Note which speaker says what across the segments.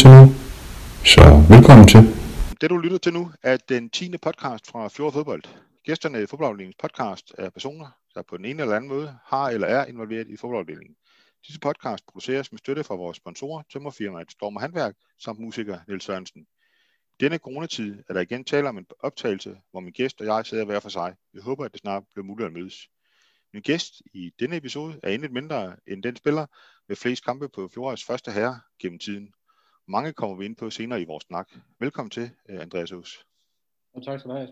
Speaker 1: til nu. Så velkommen til.
Speaker 2: Det du lytter til nu er den 10. podcast fra Fjord Fodbold. Gæsterne i fodboldafdelingens podcast er personer, der på den ene eller anden måde har eller er involveret i fodboldafdelingen. Disse podcast produceres med støtte fra vores sponsorer, tømmerfirmaet Storm og Handværk, samt musiker Niels Sørensen. I denne coronatid er der igen tale om en optagelse, hvor min gæst og jeg sidder hver for sig. Jeg håber, at det snart bliver muligt at mødes. Min gæst i denne episode er intet mindre end den spiller med flest kampe på Fjordets første herre gennem tiden. Mange kommer vi ind på senere i vores snak. Velkommen til, øh, Andreas Aas.
Speaker 3: Og tak skal du have,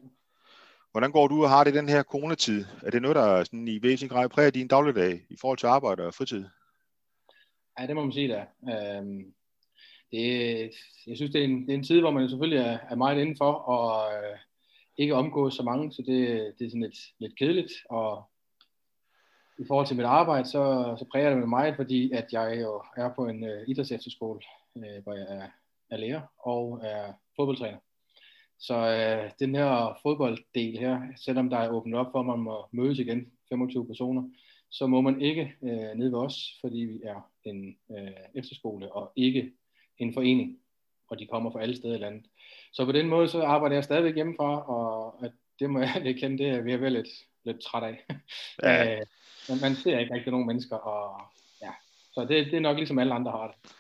Speaker 2: Hvordan går du og har det i den her coronatid? Er det noget, der sådan i væsentlig grad præger din dagligdag i forhold til arbejde og fritid?
Speaker 3: Ja, det må man sige da. Øhm, det, jeg synes, det er, en, det er en tid, hvor man selvfølgelig er, er meget indenfor og øh, ikke omgås så mange, så det, det er sådan lidt, lidt kedeligt. Og i forhold til mit arbejde, så, så præger det mig meget, fordi at jeg jo er på en øh, idrætsefterskole, øh, hvor jeg er, er lærer og er fodboldtræner. Så øh, den her fodbolddel her, selvom der er åbnet op for, at man må mødes igen, 25 personer, så må man ikke øh, nede ved os, fordi vi er en øh, efterskole og ikke en forening, og de kommer fra alle steder i landet. Så på den måde, så arbejder jeg stadigvæk hjemmefra, og at det må jeg kende, det er vi er vel lidt, lidt træt af. Ja. Øh, man ser ikke rigtig nogen mennesker, og ja, så det, det er nok ligesom alle andre har det.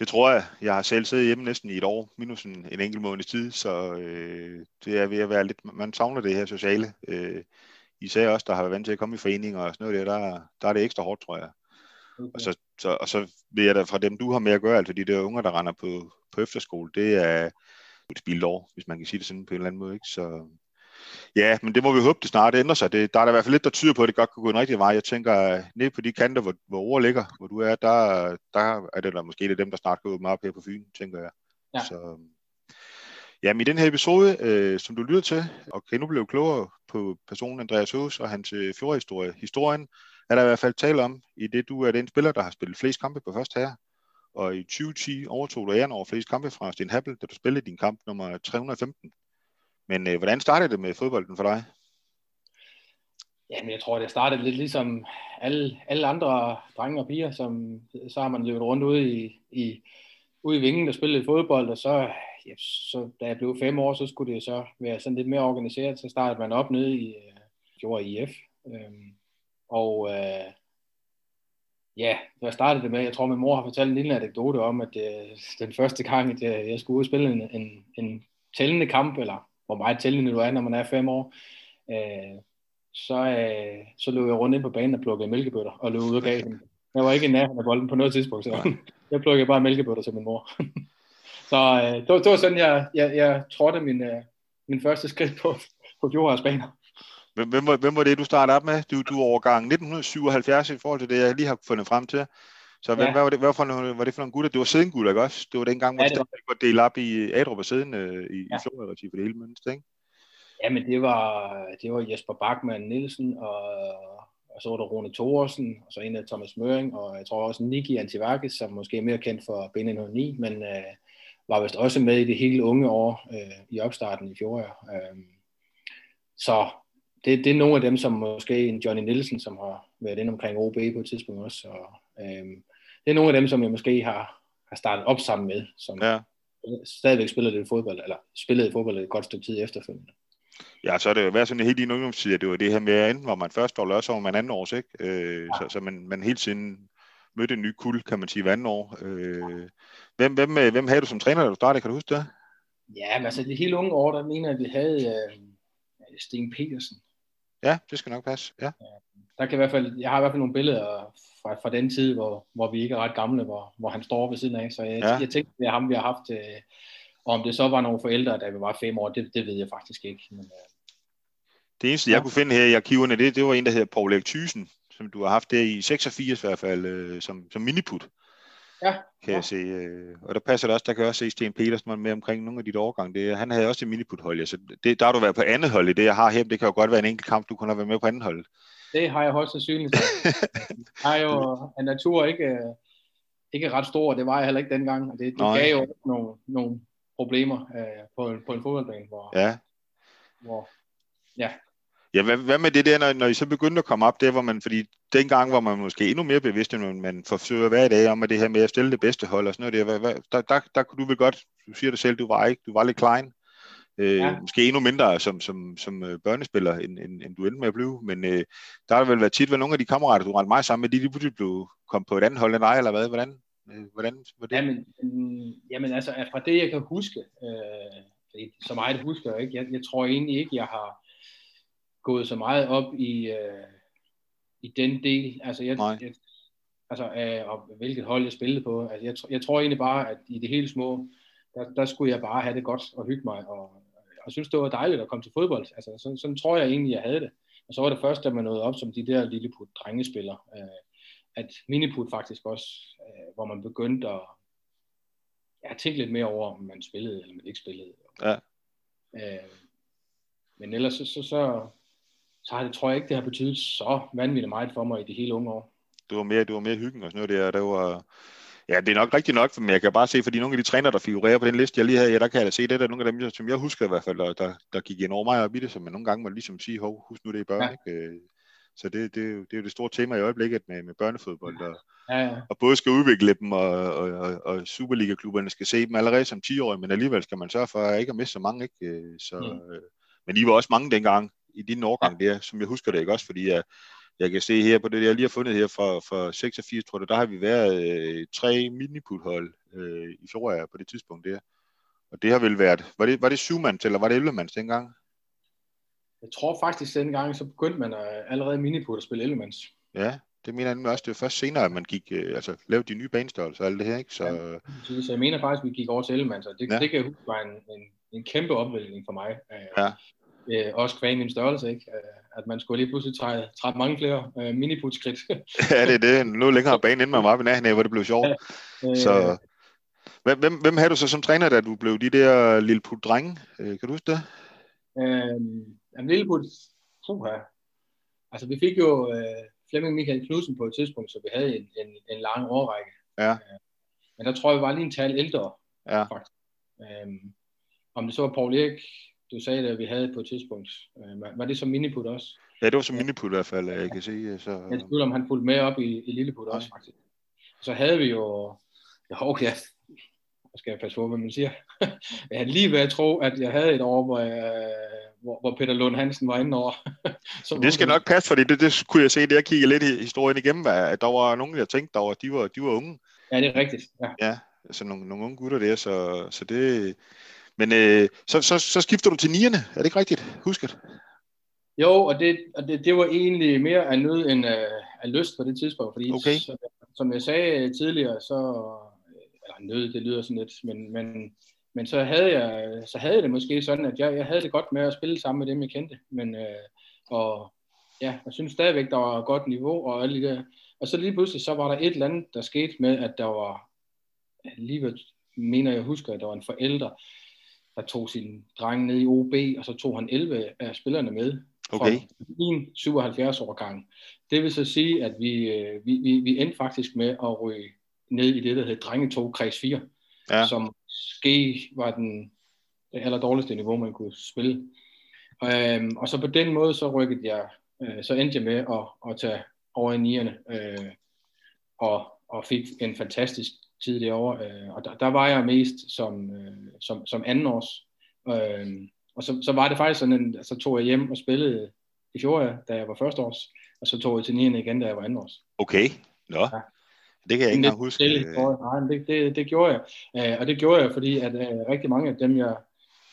Speaker 2: Det tror jeg. Jeg har selv siddet hjemme næsten i et år, minus en, en enkelt måneds tid, så øh, det er ved at være lidt, man savner det her sociale. Øh, især også, der har været vant til at komme i foreninger og sådan noget der, der, der er det ekstra hårdt, tror jeg. Okay. Og, så, så, og så ved jeg da fra dem, du har med at gøre, altså de der unger, der render på, på efterskole, det er et spildår, hvis man kan sige det sådan på en eller anden måde. Ikke? Så, Ja, men det må vi håbe, det snart ændrer sig. Det, der er der i hvert fald lidt, der tyder på, at det godt kan gå en rigtig vej. Jeg tænker, ned på de kanter, hvor, hvor ord ligger, hvor du er, der, der er det der måske det dem, der snart kan åbne op her på Fyn, tænker jeg. Ja. Så, Jamen i den her episode, øh, som du lytter til, og kan nu blive klogere på personen Andreas Hus og hans øh, fjordhistorie. Historien er der i hvert fald tale om, i det du er den spiller, der har spillet flest kampe på første her. Og i 2010 overtog du æren over flest kampe fra Sten Happel, da du spillede din kamp nummer 315. Men øh, hvordan startede det med fodbolden for dig?
Speaker 3: Jamen, jeg tror, det startede lidt ligesom alle, alle andre drenge og piger, som så har man løbet rundt ude i, i, ude i vingen og spillet fodbold, og så, ja, så da jeg blev fem år, så skulle det så være sådan lidt mere organiseret, så startede man op nede i øh, Fjord IF. Øhm, og øh, ja, jeg startede det med, jeg tror min mor har fortalt en lille anekdote om, at øh, den første gang, at jeg, jeg skulle ud og spille en, en, en tællende kamp, eller hvor meget tællende du er, når man er fem år, øh, så, øh, så løb jeg rundt ind på banen og plukkede mælkebøtter og løb ud og gav dem. Jeg var ikke i nærheden af bolden på noget tidspunkt, så jeg plukkede bare mælkebøtter til min mor. så øh, det, var, det var sådan, jeg, jeg, jeg trådte min, øh, min første skridt på, på fjordhavsbaner.
Speaker 2: Hvem, hvem, var, hvem var det, du startede op med? Du, du er overgang 1977 i forhold til det, jeg lige har fundet frem til. Så hvem, ja. hvad var det, hvad for nogle, var det for nogle gutter? Det var siden ikke også? Det var dengang, hvor ja, det var delt op i Adrup og siden øh, i, ja. i Florida for det hele mønster, ikke?
Speaker 3: Ja, men det var, det var Jesper Bachmann Nielsen, og, og så var der Rune Thorsen, og så en af Thomas Møring, og jeg tror også Niki Antivakis, som måske er mere kendt for B909, men øh, var vist også med i det hele unge år øh, i opstarten i fjor. Øh, så det, det er nogle af dem, som måske en Johnny Nielsen, som har været inde omkring OB på et tidspunkt også, og, øh, det er nogle af dem, som jeg måske har, har startet op sammen med, som ja. stadigvæk spiller lidt fodbold, eller spillede fodbold et godt stykke tid efterfølgende.
Speaker 2: Ja, så er det jo været sådan helt i din ungdomstid, at det var det her med, enten hvor man først år løs, og man anden års, ikke? Øh, ja. så, så man, man hele tiden mødte en ny kul, kan man sige, hver anden år. Øh, hvem, hvem, øh, hvem havde du som træner, da du startede? Kan du huske det?
Speaker 3: Ja, men altså det hele unge år, der mener jeg, at vi havde øh, Sten Petersen.
Speaker 2: Ja, det skal nok passe, ja. ja.
Speaker 3: Der kan i hvert fald, jeg har i hvert fald nogle billeder fra, fra den tid, hvor, hvor vi ikke er ret gamle, hvor, hvor han står ved siden af. Så jeg, ja. jeg tænkte, det er ham, vi har haft. Øh, og om det så var nogle forældre, da vi var fem år, det, det ved jeg faktisk ikke. Men, øh,
Speaker 2: det eneste, ja. jeg kunne finde her i arkiverne, det, det var en, der hedder Paul Erik Thysen, som du har haft der i 86 i hvert fald, øh, som, som miniput.
Speaker 3: Ja.
Speaker 2: Kan ja. jeg se. Øh, og der passer det også, der kan også se Sten Petersen med omkring nogle af de årgange. Det, han havde også et miniput-hold, så det, der har du været på andet hold i det, jeg har her. Det kan jo godt være en enkelt kamp, du kunne have været med på andet hold.
Speaker 3: Det har jeg højst sandsynligt. Jeg har jo en natur ikke, ikke ret stor, det var jeg heller ikke dengang. Og det, det gav jo nogle, nogle problemer øh, på, på en fodboldbane, hvor,
Speaker 2: ja.
Speaker 3: hvor ja,
Speaker 2: Ja, hvad, hvad med det der, når, når I så begyndte at komme op der, hvor man, fordi dengang var man måske endnu mere bevidst, end man, man forsøger hver dag om, at det her med at stille det bedste hold og sådan noget der, hvad, hvad, der, der, der kunne du vel godt, du siger det selv, du var ikke, du var lidt klein, øh, ja. måske endnu mindre som, som, som øh, børnespiller, end, end, end du endte med at blive, men øh, der har vel været tit, været nogle af de kammerater, du rendte meget sammen med, de lige pludselig blev, kom på et andet hold end dig, eller hvad, hvordan, øh, hvordan var det?
Speaker 3: Jamen, mm, jamen altså, fra det jeg kan huske, øh, så meget husker jeg ikke, jeg, jeg tror egentlig ikke, jeg har gået så meget op i, øh, i den del. Altså, jeg, jeg, altså øh, og hvilket hold jeg spillede på. Altså, jeg, jeg tror egentlig bare, at i det hele små, der, der skulle jeg bare have det godt og hygge mig, og, og synes, det var dejligt at komme til fodbold. Altså, sådan, sådan tror jeg egentlig, jeg havde det. Og så var det først, da man nåede op som de der lilleput drengespillere, øh, at miniput faktisk også, øh, hvor man begyndte at ja, tænke lidt mere over, om man spillede eller man ikke spillede.
Speaker 2: Ja.
Speaker 3: Øh, men ellers så, så, så, så har det, tror jeg ikke, det har betydet så vanvittigt meget for mig i de hele unge år.
Speaker 2: Du var mere, du var mere hyggen og sådan noget der, der var, Ja, det er nok rigtigt nok, men jeg kan bare se, fordi nogle af de træner, der figurerer på den liste, jeg lige havde, ja, der kan jeg da se, det er nogle af dem, som jeg husker i hvert fald, der, der, der gik ind over mig op i det, som man nogle gange må ligesom sige, hov, husk nu det er børn, ja. ikke? Øh, så det, det, det er jo det store tema i øjeblikket med, med børnefodbold, og, ja, ja. og både skal udvikle dem, og, og, og, og Superliga-klubberne skal se dem allerede som 10-årige, men alligevel skal man sørge for at ikke at miste så mange, ikke? Øh, så, mm. Men I var også mange dengang, i din årgang der, som jeg husker det ikke også, fordi jeg, jeg kan se her på det, jeg lige har fundet her fra, fra 86, tror jeg, der har vi været øh, tre miniputhold øh, i fjor på det tidspunkt der. Og det har vel været, var det, var det syv mands, eller var det 11 mands dengang?
Speaker 3: Jeg tror faktisk, at dengang så begyndte man allerede miniput at spille 11 mands.
Speaker 2: Ja, det mener jeg også. Det var først senere, at man gik, øh, altså lavede de nye banestørrelser og alt det her, ikke? Så, ja,
Speaker 3: så jeg mener faktisk, at vi gik over til 11 mands, og det, ja. det kan jeg huske var en, en, en kæmpe opvælgning for mig. Øh, ja. Øh, også kvæg min størrelse, ikke? Øh, at man skulle lige pludselig træde, træde mange flere øh, miniputskridt.
Speaker 2: ja, det er det. Nu længere bane, inden man var ved nærheden af, hvor det blev sjovt. Ja, øh, så, hvem, hvem havde du så som træner, da du blev de der lille put drenge? Øh, kan du huske det?
Speaker 3: Øh, jamen, lille put, puha. Altså, vi fik jo øh, Flemming Michael Knudsen på et tidspunkt, så vi havde en, en, en lang årrække.
Speaker 2: Ja. Øh,
Speaker 3: men der tror jeg, vi var lige en tal ældre,
Speaker 2: ja.
Speaker 3: faktisk. Øh, om det så var Paul Erik, du sagde det, at vi havde på et tidspunkt. Øh, var det som miniput også?
Speaker 2: Ja, det var som miniput i hvert fald, jeg kan sige. Så...
Speaker 3: Jeg tvivl om han fulgte med op i, i lilleput også, faktisk. Så havde vi jo... Jo, ja, skal jeg passe på, hvad man siger. jeg havde lige ved at tro, at jeg havde et år, hvor, jeg, hvor, hvor Peter Lund Hansen var inde over.
Speaker 2: det skal nok passe, fordi det, det kunne jeg se, det jeg kiggede lidt i historien igennem, at der var nogen, jeg tænkte, der var, de, var, de var unge.
Speaker 3: Ja, det er rigtigt. Ja,
Speaker 2: ja altså nogle, nogle unge gutter der, så, så det, men øh, så, så, så skifter du til nierne, er det ikke rigtigt? Husk det.
Speaker 3: Jo, og det, og det, det var egentlig mere af nød end af, af lyst på det tidspunkt, fordi
Speaker 2: okay.
Speaker 3: så, som jeg sagde tidligere, så eller nød, det lyder sådan lidt, men, men, men så havde jeg så havde jeg det måske sådan, at jeg, jeg havde det godt med at spille sammen med dem, jeg kendte, men øh, og ja, jeg synes stadigvæk, der var et godt niveau og alt det der. Og så lige pludselig, så var der et eller andet, der skete med, at der var, alligevel mener jeg husker, at der var en forælder, der tog sin dreng ned i OB, og så tog han 11 af spillerne med
Speaker 2: okay.
Speaker 3: min 77 gang. Det vil så sige, at vi, øh, vi, vi, vi endte faktisk med at ryge ned i det, der hedder Drengetog Kreds 4, ja. som ske var den det aller dårligste niveau, man kunne spille. Øhm, og så på den måde, så rykkede jeg, øh, så endte jeg med at, at tage over i nierne, øh, og, og fik en fantastisk tid derovre, øh, og der, der var jeg mest som, øh, som, som anden års. Øh, og så, så var det faktisk sådan, at så tog jeg hjem og spillede i fjor, da jeg var første års, og så tog jeg til 9. igen, da jeg var anden års.
Speaker 2: Okay, nå. Ja. Det kan jeg ikke engang huske.
Speaker 3: Stille, Nej, det, det, det gjorde jeg. Øh, og det gjorde jeg, fordi at øh, rigtig mange af dem, jeg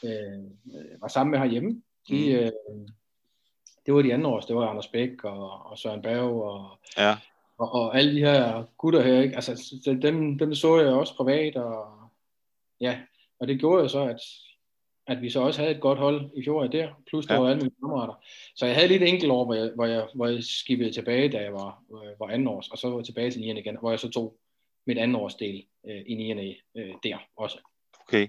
Speaker 3: øh, var sammen med herhjemme, de, mm. øh, det var de andre års. Det var Anders Bæk og, og Søren Berg og,
Speaker 2: ja
Speaker 3: og, og alle de her gutter her, ikke? Altså, dem, dem så jeg også privat, og ja, og det gjorde jo så, at, at vi så også havde et godt hold i fjor der, plus der ja. var alle mine kammerater. Så jeg havde lidt enkelt år, hvor jeg, hvor jeg, hvor jeg skibede tilbage, da jeg var, øh, var anden års, og så var jeg tilbage til 9. igen, hvor jeg så tog mit anden års del øh, i 9. Øh, der også.
Speaker 2: Okay.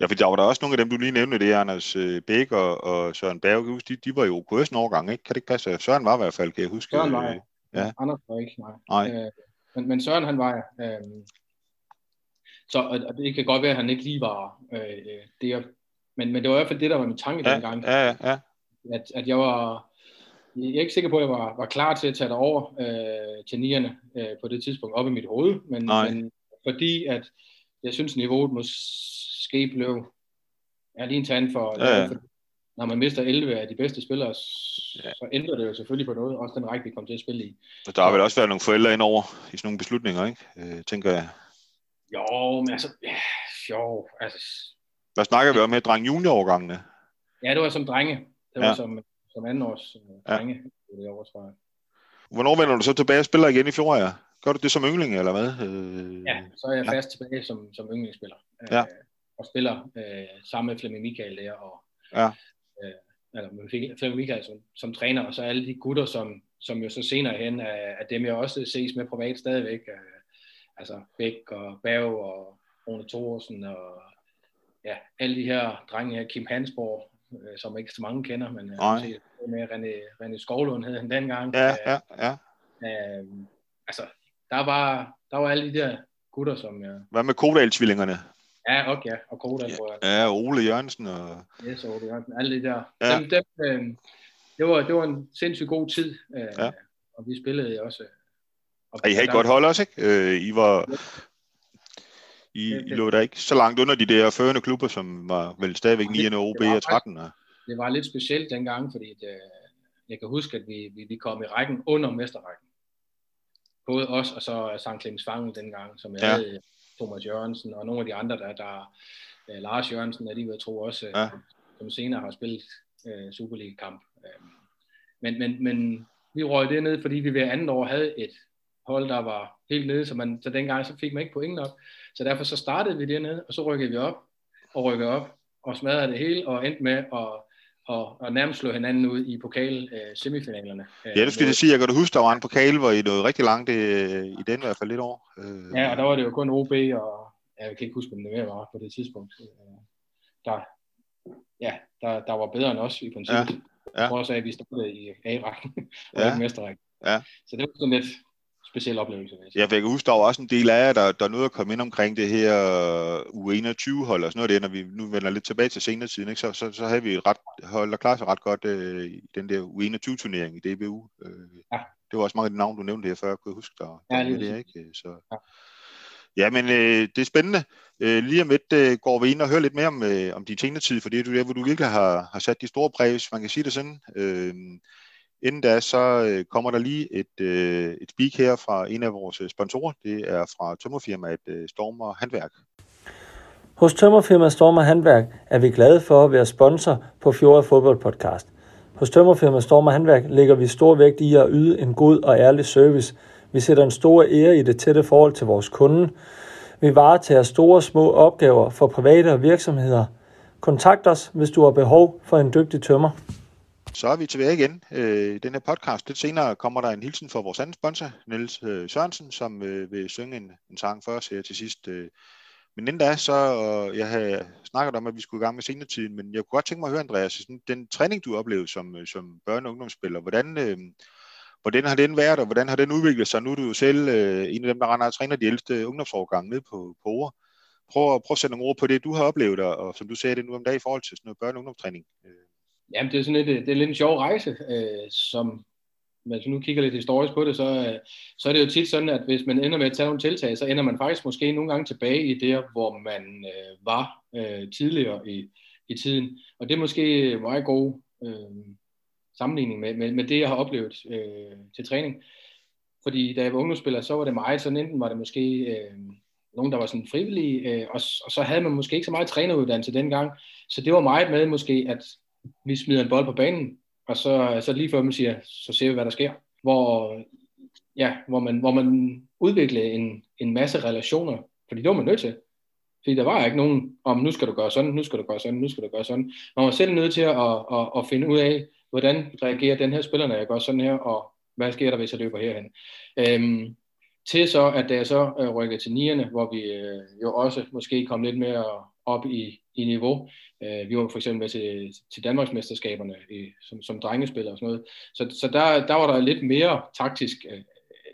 Speaker 2: Ja, for der var der også nogle af dem, du lige nævnte, det er Anders øh, Bæk og, og Søren Berg, de, de var jo på en årgang, ikke? Kan det ikke passe? Søren var i hvert fald, kan jeg huske.
Speaker 3: Søren var, ja. Ja. Anders var ikke, nej.
Speaker 2: nej.
Speaker 3: Øh, men, men Søren han var øh, så, og, det kan godt være, at han ikke lige var øh, det, men, men det var i hvert fald det, der var min tanke
Speaker 2: ja,
Speaker 3: dengang.
Speaker 2: Ja, ja, ja.
Speaker 3: at, at jeg var, jeg er ikke sikker på, at jeg var, var klar til at tage det over øh, til nierne øh, på det tidspunkt op i mit hoved, men, men fordi at jeg synes, niveauet måske blev er lige en tand for, ja, ja. for når man mister 11 af de bedste spillere, ja. så ændrer det jo selvfølgelig på noget, også den række, vi kom til at spille i.
Speaker 2: Og der har vel også været nogle forældre ind over i sådan nogle beslutninger, ikke? Øh, tænker jeg.
Speaker 3: Jo, men altså, ja, jo, altså...
Speaker 2: Hvad snakker vi om her? Dreng juniorårgangene?
Speaker 3: Ja, det var som drenge. Det var ja. som, som anden års uh, drenge. Ja. Det år, tror jeg.
Speaker 2: Hvornår vender du så tilbage og spiller igen i fjor, ja? Gør du det som yngling, eller hvad? Øh...
Speaker 3: Ja, så er jeg ja. fast tilbage som, som yndlingsspiller. Ja. Øh, og spiller øh, sammen med Flemming Michael der, og ja. Øh, eller med Flemming Michael som, som træner, og så alle de gutter, som, som jo så senere hen er, er dem, jeg også ses med privat stadigvæk. Øh, altså Bæk og Bav og Rune Thorsen og ja, alle de her drenge her, Kim Hansborg, øh, som ikke så mange kender, men øh, med René, René Skovlund hed han dengang.
Speaker 2: Ja, ja, ja.
Speaker 3: Øh, altså, der var, der var alle de der gutter, som jeg...
Speaker 2: Hvad med Kodal-tvillingerne?
Speaker 3: Ja, okay, ja. Og Kodal,
Speaker 2: ja, tror jeg. Ja, Ole Jørgensen og...
Speaker 3: Yes, Ole Jørgensen. Alle de der. Ja. Dem, dem, øh, det, var, det var en sindssygt god tid. Øh, ja. Og vi spillede også...
Speaker 2: Og I havde godt hold også, ikke? Øh, I var... I, det, det, I lå der ikke så langt under de der førende klubber, som var vel stadigvæk 9. OB og 13.
Speaker 3: Det var lidt specielt dengang, fordi det, jeg kan huske, at vi, vi, vi kom i rækken under mesterrækken både os og så St. Clemens Fangen dengang, som jeg ja. havde Thomas Jørgensen og nogle af de andre, der, der uh, Lars Jørgensen, er de ved at tro også, ja. som senere har spillet uh, Superliga-kamp. Uh, men, men, men vi røg det ned, fordi vi ved andet år havde et hold, der var helt nede, så, man, så dengang så fik man ikke point nok. Så derfor så startede vi dernede, og så rykkede vi op, og rykkede op, og smadrede det hele, og endte med at og, og nærmest slå hinanden ud i pokal øh.
Speaker 2: Øh, ja, det skulle jeg sige. Jeg kan du huske, der var en pokal, hvor I nåede rigtig langt øh, i den i hvert fald lidt over.
Speaker 3: Øh, ja, og der var det jo kun OB, og jeg kan ikke huske, om det var på det tidspunkt. Øh, der, ja, der, der var bedre end os i princippet. Ja, ja. Trods af, at vi startede i A-rækken og ja. ikke mesterrækken. Ja. Så det var sådan lidt, speciel oplevelse.
Speaker 2: Jeg, kan huske, der var også en del af jer, der, der nåede at komme ind omkring det her U21-hold og sådan noget det, når vi nu vender lidt tilbage til senere tiden, ikke? Så, så, så havde vi et ret, hold, der klarede sig ret godt øh, i den der U21-turnering i DBU. Øh, ja. Det var også mange af de navne, du nævnte her før, kunne jeg huske, der, der ja, det, det, ikke? Så, ja. Ja, men øh, det er spændende. Øh, lige om lidt øh, går vi ind og hører lidt mere om, øh, om din tjenertid, for det er der, hvor du virkelig har, har sat de store præg, man kan sige det sådan. Øh, Inden da, så øh, kommer der lige et, øh, et speak her fra en af vores øh, sponsorer. Det er fra tømmerfirmaet øh, Stormer Handværk.
Speaker 4: Hos tømmerfirmaet Stormer Handværk er vi glade for at være sponsor på Fjord Fodbold Podcast. Hos tømmerfirmaet Stormer Handværk lægger vi stor vægt i at yde en god og ærlig service. Vi sætter en stor ære i det tætte forhold til vores kunde. Vi varetager store og små opgaver for private og virksomheder. Kontakt os, hvis du har behov for en dygtig tømmer.
Speaker 2: Så er vi tilbage igen øh, i den her podcast. Lidt senere kommer der en hilsen fra vores anden sponsor, Niels øh, Sørensen, som øh, vil synge en, en sang for os her til sidst. Øh. Men inden da, så og jeg havde snakket om, at vi skulle i gang med senetiden, men jeg kunne godt tænke mig at høre, Andreas, sådan, den træning, du oplevede som, øh, som børne- og ungdomsspiller, hvordan, øh, hvordan har den været, og hvordan har den udviklet sig? Nu er du jo selv øh, en af dem, der render og træner de ældste ungdomsårgange ned på, på ord. Prøv, prøv at sætte nogle ord på det, du har oplevet, og, og som du sagde det nu om dagen i forhold til sådan noget børne- og ungdomstræning. Øh.
Speaker 3: Jamen, det er sådan lidt, øh, det er lidt en sjov rejse, øh, som hvis nu kigger lidt historisk på det, så, øh, så er det jo tit sådan, at hvis man ender med at tage nogle tiltag, så ender man faktisk måske nogle gange tilbage i det, hvor man øh, var øh, tidligere i, i tiden. Og det er måske meget god øh, sammenligning med, med, med det, jeg har oplevet øh, til træning. Fordi da jeg var ungdomsspiller, så var det meget sådan, enten var det måske øh, nogen, der var sådan frivillige, øh, og, og så havde man måske ikke så meget træneruddannelse dengang. Så det var meget med måske, at vi smider en bold på banen, og så, så lige før man siger, så ser vi, hvad der sker. Hvor, ja, hvor, man, hvor man udviklede en, en masse relationer, fordi det var man nødt til. Fordi der var ikke nogen om, nu skal du gøre sådan, nu skal du gøre sådan, nu skal du gøre sådan. Man var selv nødt til at, at, at, at finde ud af, hvordan reagerer den her spiller, når jeg gør sådan her, og hvad sker der, hvis jeg løber herhen. Øhm, til så, at da jeg så øh, rykkede til nierne, hvor vi øh, jo også måske kom lidt mere op i, i niveau. Øh, vi var for eksempel med til, til Danmarksmesterskaberne i, som, som drengespiller og sådan noget. Så, så der, der var der lidt mere taktisk øh,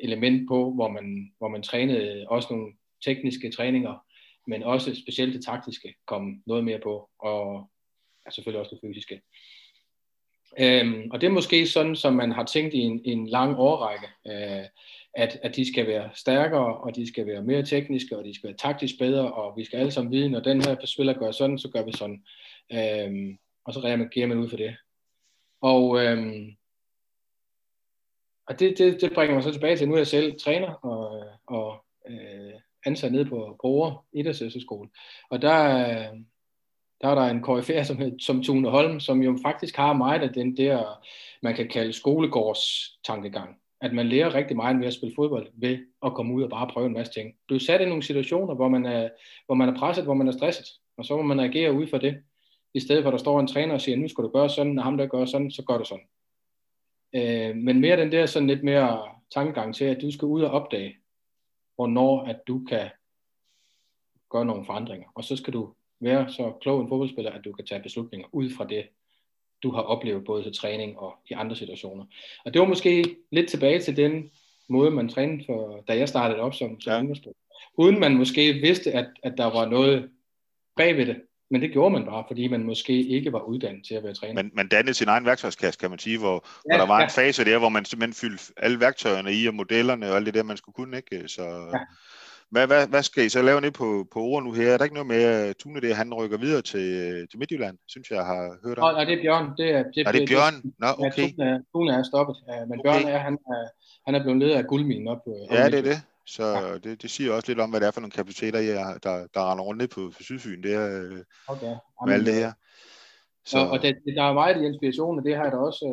Speaker 3: element på, hvor man, hvor man trænede også nogle tekniske træninger, men også specielt det taktiske kom noget mere på, og ja, selvfølgelig også det fysiske. Øhm, og det er måske sådan, som man har tænkt i en, en lang årrække, øh, at, at de skal være stærkere, og de skal være mere tekniske, og de skal være taktisk bedre, og vi skal alle sammen vide, når den her spiller gør sådan, så gør vi sådan. Øhm, og så reagerer man ud for det. Og, øhm, og det, det, det bringer mig så tilbage til, nu er jeg selv træner og, og øh, ansat nede på Broer Idrætshøjskole. Og der, der er der en KFR, som, som Tune Holm, som jo faktisk har meget af den der, man kan kalde skolegårds tankegang. At man lærer rigtig meget ved at spille fodbold, ved at komme ud og bare prøve en masse ting. Du er sat i nogle situationer, hvor man er, hvor man er presset, hvor man er stresset, og så må man agere ud fra det. I stedet for, at der står en træner og siger, nu skal du gøre sådan, og ham der gør sådan, så gør du sådan. Øh, men mere den der sådan lidt mere tankegang til, at du skal ud og opdage, hvornår at du kan gøre nogle forandringer. Og så skal du være så klog en fodboldspiller, at du kan tage beslutninger ud fra det, du har oplevet både til træning og i andre situationer. Og det var måske lidt tilbage til den måde, man trænede, for, da jeg startede op som, som ja. Uden man måske vidste, at, at der var noget bagved det. Men det gjorde man bare, fordi man måske ikke var uddannet til at være træner.
Speaker 2: Men man dannede sin egen værktøjskasse, kan man sige, hvor, ja, hvor der var ja. en fase der, hvor man simpelthen fyldte alle værktøjerne i, og modellerne og alt det der, man skulle kunne, ikke? Så, ja. Hvad, hvad, hvad skal I så lave ned på, på ord nu her? Er der ikke noget med, at Tune det, han rykker videre til, til Midtjylland, synes jeg har hørt om?
Speaker 3: Nej, det er Bjørn. Det er,
Speaker 2: det, er det Bjørn? Nå, okay. Ja,
Speaker 3: Tune, Tune er stoppet, men okay. Bjørn er, han er, han er blevet leder af guldminen op.
Speaker 2: Ja, det er det. Så ja. det, det siger også lidt om, hvad det er for nogle kapaciteter, jeg, der, der render rundt ned på, på Sydfyn, det er, øh, okay. med alt det her.
Speaker 3: Så. Og, og det, der er meget inspiration, og det har jeg da også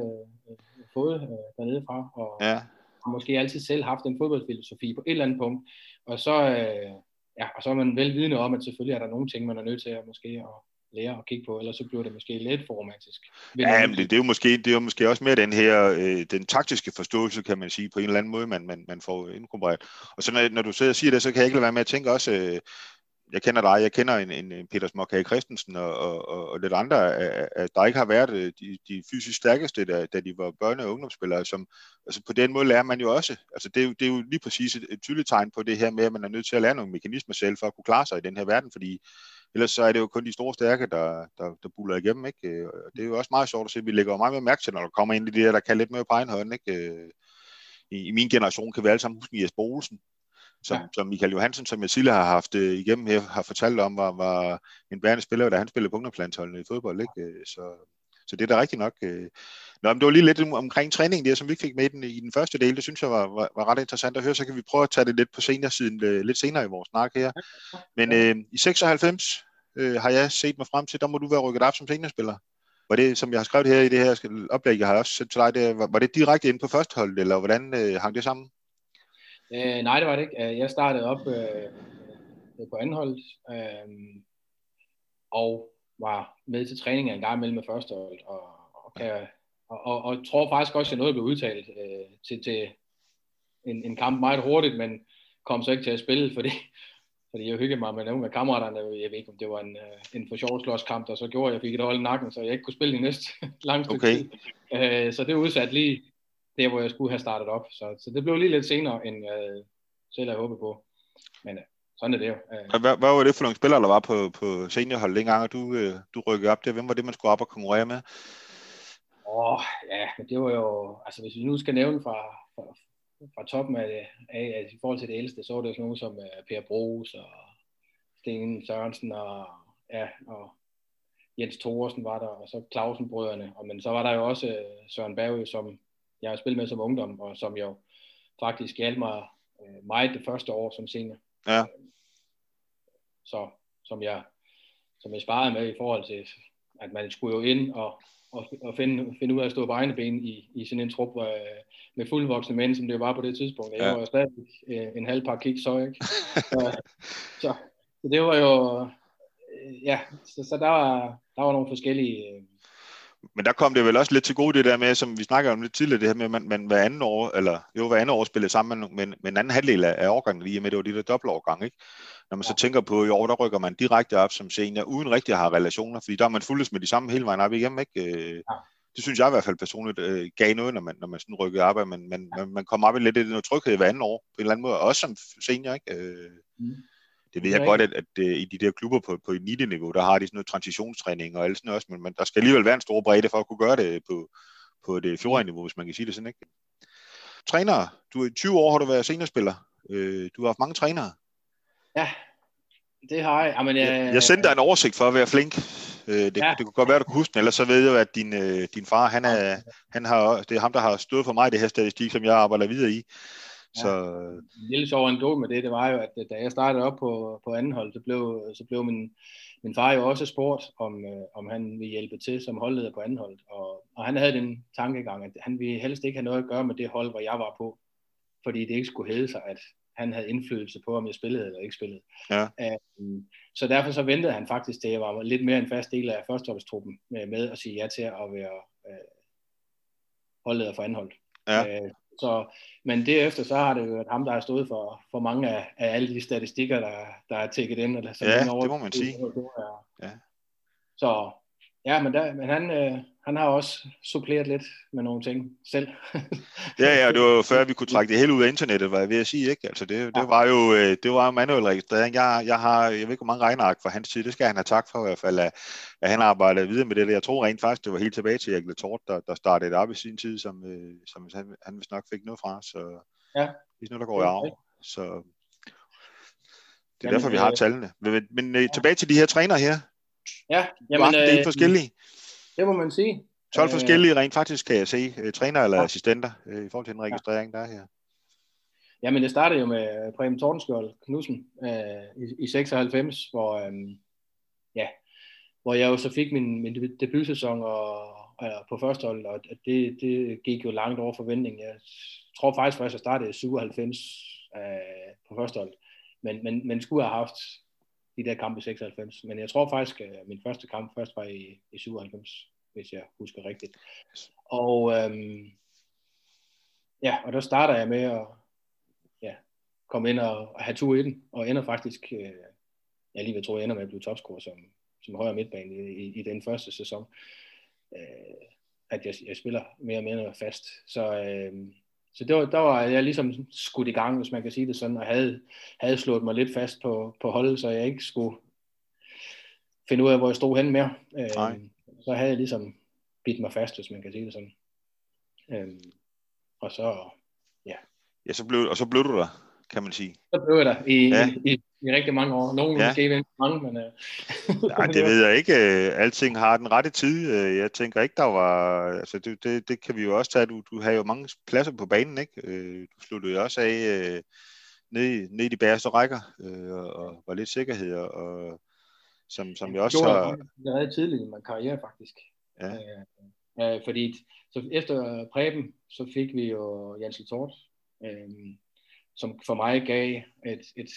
Speaker 3: øh, fået øh, dernede fra, og ja. har måske altid selv haft en fodboldfilosofi på et eller andet punkt, og så, øh, ja, og så er man vel vidne om, at selvfølgelig er der nogle ting, man er nødt til at måske at, lære at kigge på, ellers så bliver det måske lidt for romantisk.
Speaker 2: Ja, men det, det, er jo måske, det er jo måske også mere den her, øh, den taktiske forståelse, kan man sige, på en eller anden måde, man, man, man får inkorporeret. Og så når, når du sidder og siger det, så kan jeg ikke lade være med at tænke også, øh, jeg kender dig, jeg kender en, en, en Peter Smokke Christensen og, og, og, og lidt andre, at der ikke har været øh, de, de fysisk stærkeste, da, da de var børne- og ungdomsspillere. Som, altså på den måde lærer man jo også. Altså det, er jo, det er jo lige præcis et, et tydeligt tegn på det her med, at man er nødt til at lære nogle mekanismer selv for at kunne klare sig i den her verden, fordi ellers så er det jo kun de store stærke, der, der, der buller igennem. Ikke? Øh, og det er jo også meget sjovt at se, at vi lægger jo meget mere mærke til, når der kommer ind i det der, der kan lidt mere på egen hånd. Ikke? Øh, I, I min generation kan vi alle sammen huske Jesper Olsen, som, ja. som Michael Johansen, som jeg tidligere har haft øh, igennem her, har fortalt om, var, var en bærende spiller, da han spillede på ungdomslandsholdene i fodbold. Ikke? Så, så det er da rigtigt nok. Øh. Nå, men det var lige lidt omkring træningen der, som vi fik med i den, i den første del. Det synes jeg var, var, var ret interessant at høre. Så kan vi prøve at tage det lidt på senere øh, lidt senere i vores snak her. Men øh, i 96 øh, har jeg set mig frem til, der må du være rykket op som seniorspiller. Var det, som jeg har skrevet her i det her oplæg, jeg har også sendt til dig, det, var, var det direkte ind på første hold, eller hvordan øh, hang det sammen?
Speaker 3: Øh, nej, det var det ikke. Øh, jeg startede op øh, på anden hold, øh, og var med til træning en gang imellem med første hold, og, og, kan, og, og, og tror faktisk også, at noget blev udtalt øh, til, til en, en kamp meget hurtigt, men kom så ikke til at spille, fordi fordi jeg hyggede mig med nogle af kammeraterne. Jeg ved ikke, om det var en, øh, en for sjov slåskamp, der så gjorde, at jeg fik et hold i nakken, så jeg ikke kunne spille i næste lang okay. tid. Øh, så det udsat lige der, hvor jeg skulle have startet op. Så, så det blev lige lidt senere, end jeg selv havde håbet på. Men øh, sådan er det jo.
Speaker 2: Hvad, hvad var det for nogle spillere, der var på, på seniorhold dengang, du, du rykkede op der? Hvem var det, man skulle op og konkurrere med?
Speaker 3: Åh, oh, ja, men det var jo, altså hvis vi nu skal nævne fra, fra, fra toppen af, af, af i forhold til det ældste, så var det sådan nogen som uh, Per Bros og Sten Sørensen og, ja, og Jens Thorsen var der, og så Clausen-brødrene. Og, men så var der jo også uh, Søren Berge, som jeg har spillet med som ungdom, og som jo faktisk hjalp mig uh, meget det første år som senior. Ja. Så som jeg, som jeg sparede med i forhold til, at man skulle jo ind og og, og finde, finde ud af at stå på egne ben i, i sådan en trup øh, med fuldvoksne mænd, som det var på det tidspunkt. Jeg ja. var jo stadig øh, en halv par kiks så, ikke? så, så, så det var jo, øh, ja, så, så der, var, der var nogle forskellige... Øh,
Speaker 2: men der kom det vel også lidt til gode det der med, som vi snakker om lidt tidligere, det her med, at man, man hver anden år, eller jo hver anden år spillede sammen med, med, med en anden halvdel af, af årgangen, lige med det var de der dobbeltårgang, ikke? Når man så tænker på, i år, der rykker man direkte op som senior, uden rigtig at have relationer, fordi der er man fuldt med de samme hele vejen op igennem, ikke? Øh. Det synes jeg i hvert fald personligt øh, gav noget, når man, når man sådan rykkede op, at man, man, man, man kommer op i lidt i noget tryghed hver anden år, på en eller anden måde, også som senior, ikke? Øh, mm. Det ved jeg
Speaker 3: Ja,
Speaker 2: godt, at, at, at i de der klubber på, på elite-niveau, der har de sådan noget transitionstræning og alt sådan noget også, men man, der skal alligevel være en stor bredde for at kunne gøre det på, på det fjerde niveau, hvis man kan sige det sådan, ikke? Trænere, du er i 20 år har du været seniorspiller. Øh, du har haft mange trænere.
Speaker 3: Ja, det har jeg. Jamen,
Speaker 2: Jeg, jeg sendte dig en oversigt for at være flink. Øh, det, ja. Det kunne godt være, du kunne huske den, ellers så ved jeg, at din, øh, din far, han er, han har, det er ham, der har stået for mig i det her statistik, som jeg arbejder videre i. Så
Speaker 3: en lille sjov anekdote med det, det var jo, at da jeg startede op på, på anden hold, så blev, så blev min, min far jo også spurgt, om, øh, om han ville hjælpe til som holdleder på anden hold. Og, og han havde den tankegang, at han ville helst ikke have noget at gøre med det hold, hvor jeg var på, fordi det ikke skulle hedde sig, at han havde indflydelse på, om jeg spillede eller ikke spillede.
Speaker 2: Ja.
Speaker 3: Um, så derfor så ventede han faktisk til, jeg var lidt mere en fast del af førsteholdstruppen med, med at sige ja til at være øh, holdleder for anholdt.
Speaker 2: Ja.
Speaker 3: Øh, så, men derefter så har det jo været ham, der har stået for, for mange af, af alle de statistikker, der, der er tækket ind. Eller,
Speaker 2: Ja,
Speaker 3: over-
Speaker 2: det må man sige.
Speaker 3: Ja. Så ja, men, der, men han, øh, han har også suppleret lidt med nogle ting selv.
Speaker 2: Ja, ja, det var jo før, vi kunne trække det hele ud af internettet, var jeg ved at sige, ikke? Altså, det, det
Speaker 3: Ja.
Speaker 2: var jo øh, det var manuel registrering. Jeg, jeg har, jeg ved ikke, hvor mange regneark fra hans side, det skal han have tak for i hvert fald, at, at han arbejder videre med det. Jeg tror rent faktisk, det var helt tilbage til Erik Letort, der, der startede det op i sin tid, som, øh, som han, han vist nok fik noget fra, så
Speaker 3: Ja.
Speaker 2: det er noget, der går i
Speaker 3: Ja,
Speaker 2: arv. Så det er
Speaker 3: Jamen,
Speaker 2: derfor, vi har
Speaker 3: øh,
Speaker 2: tallene. Men, men øh, tilbage til de her træner her.
Speaker 3: ja,
Speaker 2: Jamen, det er
Speaker 3: øh,
Speaker 2: forskellige.
Speaker 3: Det må man sige.
Speaker 2: 12
Speaker 3: Øh,
Speaker 2: forskellige rent faktisk, kan jeg se. Øh, Træner eller
Speaker 3: Ja.
Speaker 2: assistenter, øh, i forhold til den registrering, der er her.
Speaker 3: Jamen, det startede jo med Preben Tordenskjold Knudsen øh, i, i 96, hvor, øh, ja, hvor jeg jo så fik min, min debut- debutsæson og, og på første hold, og det, det gik jo langt over forventning. Jeg tror faktisk først, at jeg startede i 97 øh, på første hold, men, men, men skulle have haft de der kampe i 96. Men jeg tror faktisk, at øh, min første kamp først var i, i 97, hvis jeg husker rigtigt. Og øhm, ja, og der starter jeg med at ja, komme ind og, og have tur i den, og ender faktisk, øh, jeg lige ved tror, jeg ender med at blive topscorer som, som højre midtbane i, i, i den første sæson. Øh, at jeg, jeg spiller mere og mere fast. Så, øh, så det var, der var jeg ligesom skudt i gang, hvis man kan sige det sådan, og havde, havde slået mig lidt fast på, på holdet, så jeg ikke skulle finde ud af, hvor jeg stod hen mere. Øh,
Speaker 2: Nej.
Speaker 3: så havde jeg ligesom bidt mig fast, hvis man kan sige det sådan. Øh, og så,
Speaker 2: Ja, så blev, og så blev du der, kan man sige.
Speaker 3: så blev jeg der i,
Speaker 2: Ja.
Speaker 3: i, i, i rigtig mange år. Nogle
Speaker 2: Ja.
Speaker 3: måske mange, men... Øh,
Speaker 2: Nej, det ved jeg ikke. Øh, Alting har den rette tid. Øh, Jeg tænker ikke, der var... Altså, det, det, det kan vi jo også tage. Du, du havde jo mange pladser på banen, ikke? Øh, Du sluttede jo også af øh, ned, i- ned i de bagerste rækker, øh, og, var lidt sikkerhed, og, som, som jeg også
Speaker 3: gjorde
Speaker 2: har...
Speaker 3: jeg allerede tidligt i min karriere, faktisk.
Speaker 2: Ja.
Speaker 3: Øh, fordi så efter Preben, så fik vi jo Jens Tort, øh, som for mig gav et, et,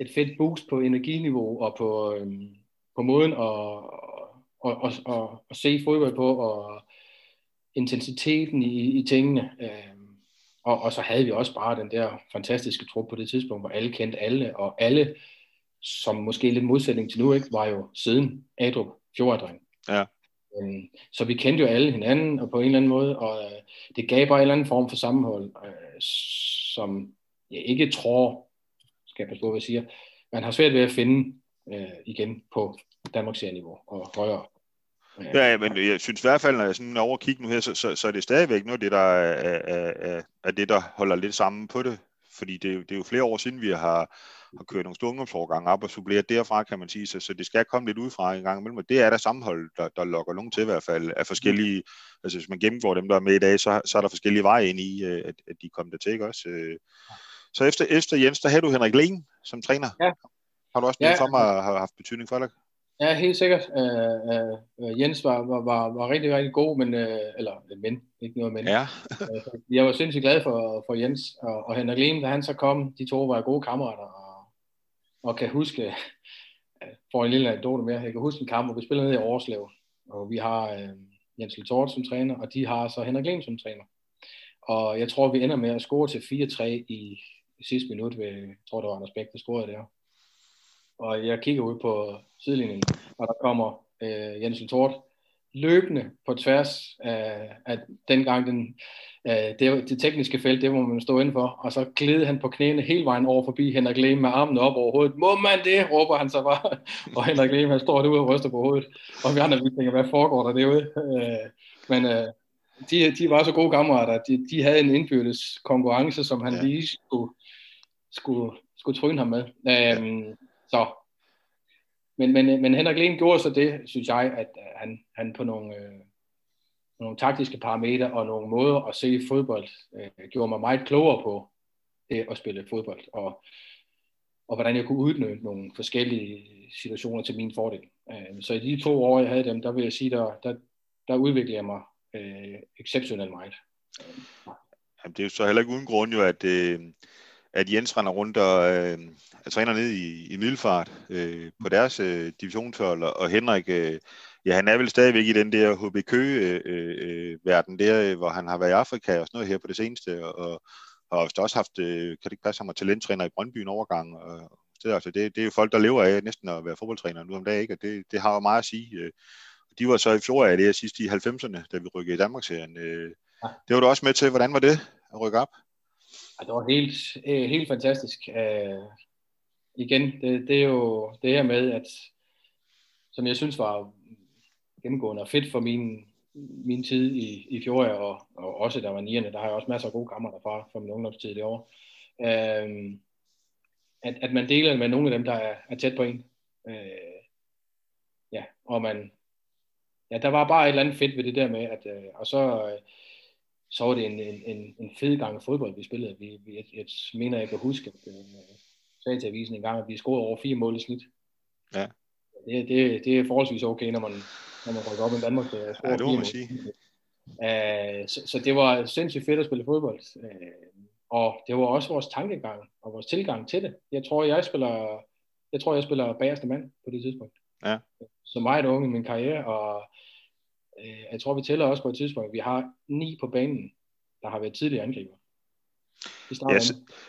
Speaker 3: et fedt boost på energiniveau og på, øh, på måden at, og, og, og, at se fodbold på, og intensiteten i, i tingene. Øh, og, og så havde vi også bare den der fantastiske trup på det tidspunkt, hvor alle kendte alle, og alle, som måske lidt modsætning til nu, ikke, var jo siden Adrup Fjordring.
Speaker 2: Ja.
Speaker 3: Øhm, Så vi kendte jo alle hinanden og på en eller anden måde, og øh, det gav bare en eller anden form for sammenhold, øh, som jeg ikke tror, skal jeg passe på, hvad jeg siger, man har svært ved at finde øh, igen på Danmarks niveau og højere. Øh,
Speaker 2: Ja, ja, men jeg synes i hvert fald, når jeg sådan over kigger nu her, så, så, så er det stadigvæk noget af det, der er, er, er, er det, der holder lidt sammen på det. Fordi det, er jo- det er jo flere år siden, vi har, har kørt nogle store ungdomsårgange op og suppleret derfra, kan man sige. Så, så det skal komme lidt udefra en gang imellem. Og det er der sammenhold, der, der lokker nogen til i hvert fald af forskellige... Altså hvis man gennemgår dem, der er med i dag, så, så er der forskellige veje ind i, øh, at, at de kommer der til, ikke også? Øh, Så efter, efter Jens, der havde du Henrik Lehn som træner.
Speaker 3: Ja.
Speaker 2: Har du også
Speaker 3: Ja.
Speaker 2: for mig har haft betydning for dig?
Speaker 3: Ja, helt sikkert. Øh, øh, øh, Jens var, var, var, var rigtig, rigtig god, men, øh, eller men, ikke noget men.
Speaker 2: Ja.
Speaker 3: Jeg var sindssygt glad for, for Jens og, og Henrik Lehm, da han så kom. De to var gode kammerater, og, kan huske, for en lille anekdote mere, jeg kan huske en kamp, hvor vi spiller ned i Årslev, og vi har øh, Jens Littort som træner, og de har så Henrik Lehm som træner. Og jeg tror, vi ender med at score til 4-3 i, i sidste minut, ved, jeg tror, det var Anders Bæk, der scorede der. Og jeg kigger ud på sidelinjen, og der kommer øh, Jens Littort løbende på tværs af, af dengang den, øh, det, det tekniske felt, det må man stå ind for, og så gled han på knæene hele vejen over forbi Henrik Lehm med armene op over hovedet. Må man det, råber han så bare, og Henrik Lehm han står derude og ryster på hovedet, og vi andre vi tænker, hvad foregår der derude? Øh, men øh, de, de var så gode kammerater, de, de havde en indbyrdes konkurrence, som han ja. lige skulle, skulle, skulle tryne ham med. Øh, så men, men, men Henrik Lehm gjorde så det, synes jeg, at øh, han, han på nogle, øh, nogle taktiske parametre og nogle måder at se fodbold, øh, gjorde mig meget klogere på det at spille fodbold, og, og hvordan jeg kunne udnytte nogle forskellige situationer til min fordel. Øh, så i de to år, jeg havde dem, der vil jeg sige, der, der, der udviklede jeg mig øh, exceptionelt meget.
Speaker 2: Jamen, det er jo så heller ikke uden grund jo, at, øh, at Jens render rundt og øh, er træner ned i, i Middelfart øh, på deres øh, divisionshold, og Henrik, øh, ja, han er vel stadigvæk i den der HBK-verden øh, øh, der, hvor han har været i Afrika og sådan noget her på det seneste, og, og har også haft, øh, kan det ikke passe, ham talenttræner i Brøndby en overgang, og det, altså, det, det er jo folk, der lever af næsten at være fodboldtræner nu om dagen, ikke? og det, det har jo meget at sige. Øh. De var så i fjor af det her sidste i 90'erne, da vi rykkede i Danmarksserien. Øh. Det var du også med til. Hvordan var det at rykke op?
Speaker 3: Ja, det var helt, øh, helt fantastisk. Uh, igen, det, det er jo det her med, at som jeg synes var gennemgående og fedt for min, min tid i, i Fjord, og, og også der var nierne, der har jeg også masser af gode kammerater fra, fra min ungdomstid i år. Uh, at, at man deler med nogle af dem, der er, er tæt på en. Uh, ja, og man, ja, der var bare et eller andet fedt ved det der med, at, uh, og så, uh, så var det en, en, en, fed gang fodbold, vi spillede. Vi, vi, jeg, jeg mener, jeg kan huske, at uh, sagde til avisen en gang, at vi scorede over fire mål i snit.
Speaker 2: Ja.
Speaker 3: Det, det, det er forholdsvis okay, når man, når man rykker op i Danmark.
Speaker 2: Ja, det må man sige.
Speaker 3: Uh, så, så det var sindssygt fedt at spille fodbold. Uh, og det var også vores tankegang og vores tilgang til det. Jeg tror, jeg spiller, jeg tror, jeg spiller bagerste mand på det tidspunkt.
Speaker 2: Ja.
Speaker 3: Så meget ung i min karriere, og øh, Øh, jeg tror, vi tæller også på et tidspunkt, vi har ni på banen, der har været tidligere angriber.
Speaker 2: Jeg,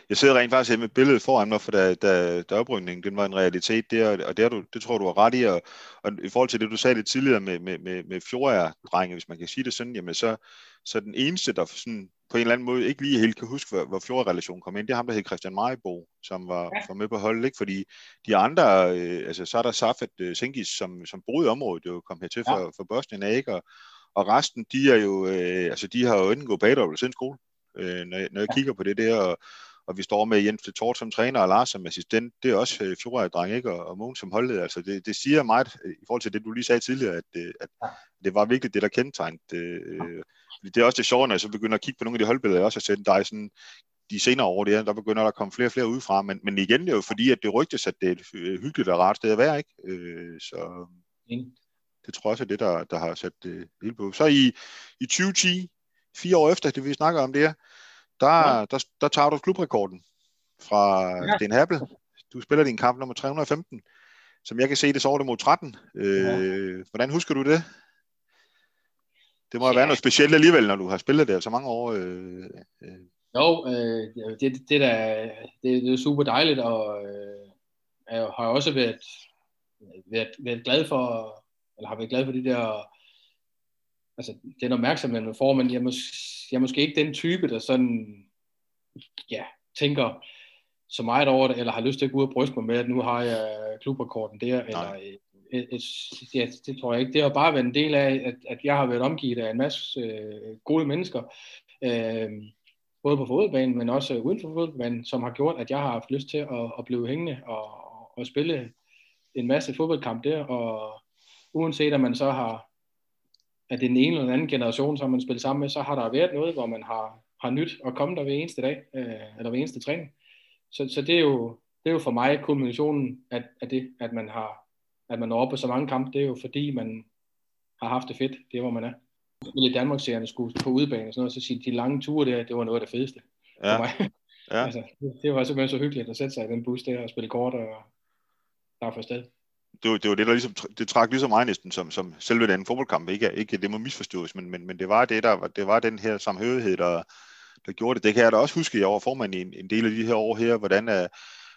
Speaker 2: jeg sidder rent faktisk med billedet foran mig, for da, da, da oprykningen den var en realitet der, og det, du, det tror du har ret i, og, og i forhold til det, du sagde lidt tidligere med, med, med, med fjordager-drenge, hvis man kan sige det sådan, jamen så, så den eneste, der sådan, på en eller anden måde ikke lige helt kan huske, hvor, hvor fjordager-relationen kom ind, det er ham, der hed Christian Majbo, som var, ja. var med på holdet, ikke? fordi de andre, øh, altså så er der Safet øh, Sengis, som, som boede i området, jo kom hertil for, ja. for Bosnien, ikke? Og, og resten, de er jo, øh, altså de har jo enten gået eller siden skole øh, når, jeg, når jeg kigger på det der, og, og vi står med Jens Tort som træner og Lars som assistent, det er også øh, fjordøje dreng, ikke? Og, og Mogens som holdleder. Altså det, det siger meget øh, i forhold til det, du lige sagde tidligere, at, øh, at det var virkelig det, der kendetegnede. Øh, det er også det sjove, når jeg så begynder at kigge på nogle af de holdbilleder, jeg også har sendt dig sådan, de senere år, der, der begynder der at komme flere og flere udefra, men, men igen, det er jo fordi, at det rygtes, at det er et øh, hyggeligt og rart sted at være, ikke? Øh, så det tror jeg også er det, der, der har sat det hele på. Så i, i 2010, fire år efter, det vi snakker om det her, der, ja. der, der tager du klubrekorden fra ja. Sten Happel. Du spiller din kamp nummer 315. Som jeg kan se, det så det mod 13. Øh, ja. Hvordan husker du det? Det må ja. være noget specielt alligevel, når du har spillet der så mange år. Øh,
Speaker 3: øh. Jo, øh, det, det, der, det, det er super dejligt, og øh, jeg har også været, været, været glad for, eller har været glad for de der altså, den opmærksomhed, man får, men jeg, mås- jeg er måske ikke den type, der sådan, ja, tænker så meget over det, eller har lyst til at gå ud og bryste mig med, at nu har jeg klubrekorden der, Nej. eller et, et, et, ja, det tror jeg ikke. Det har bare været en del af, at, at jeg har været omgivet af en masse øh, gode mennesker, øh, både på fodboldbanen, men også uden for fodboldbanen, som har gjort, at jeg har haft lyst til at, at blive hængende og, og spille en masse fodboldkamp der, og uanset at man så har at det er den ene eller den anden generation, som man spiller sammen med, så har der været noget, hvor man har, har nyt at komme der ved eneste dag, øh, eller ved eneste træning. Så, så det, er jo, det er jo for mig kombinationen af, af det, at man har at man er oppe på så mange kampe, det er jo fordi, man har haft det fedt, det er, hvor man er. I Danmark serien skulle på udebane og sådan noget, så sige, de lange ture der, det var noget af det fedeste ja. for mig. Ja. altså, det var simpelthen så hyggeligt at sætte sig i den bus der og spille kort og der for sted
Speaker 2: det, var, det var det, der ligesom, det trak ligesom mig næsten som, som selve den fodboldkamp. Ikke, ikke det må misforstås, men, men, men det var det, der det var den her samhørighed, der, der gjorde det. Det kan jeg da også huske, jeg var formand i en, en del af de her år her, hvordan uh,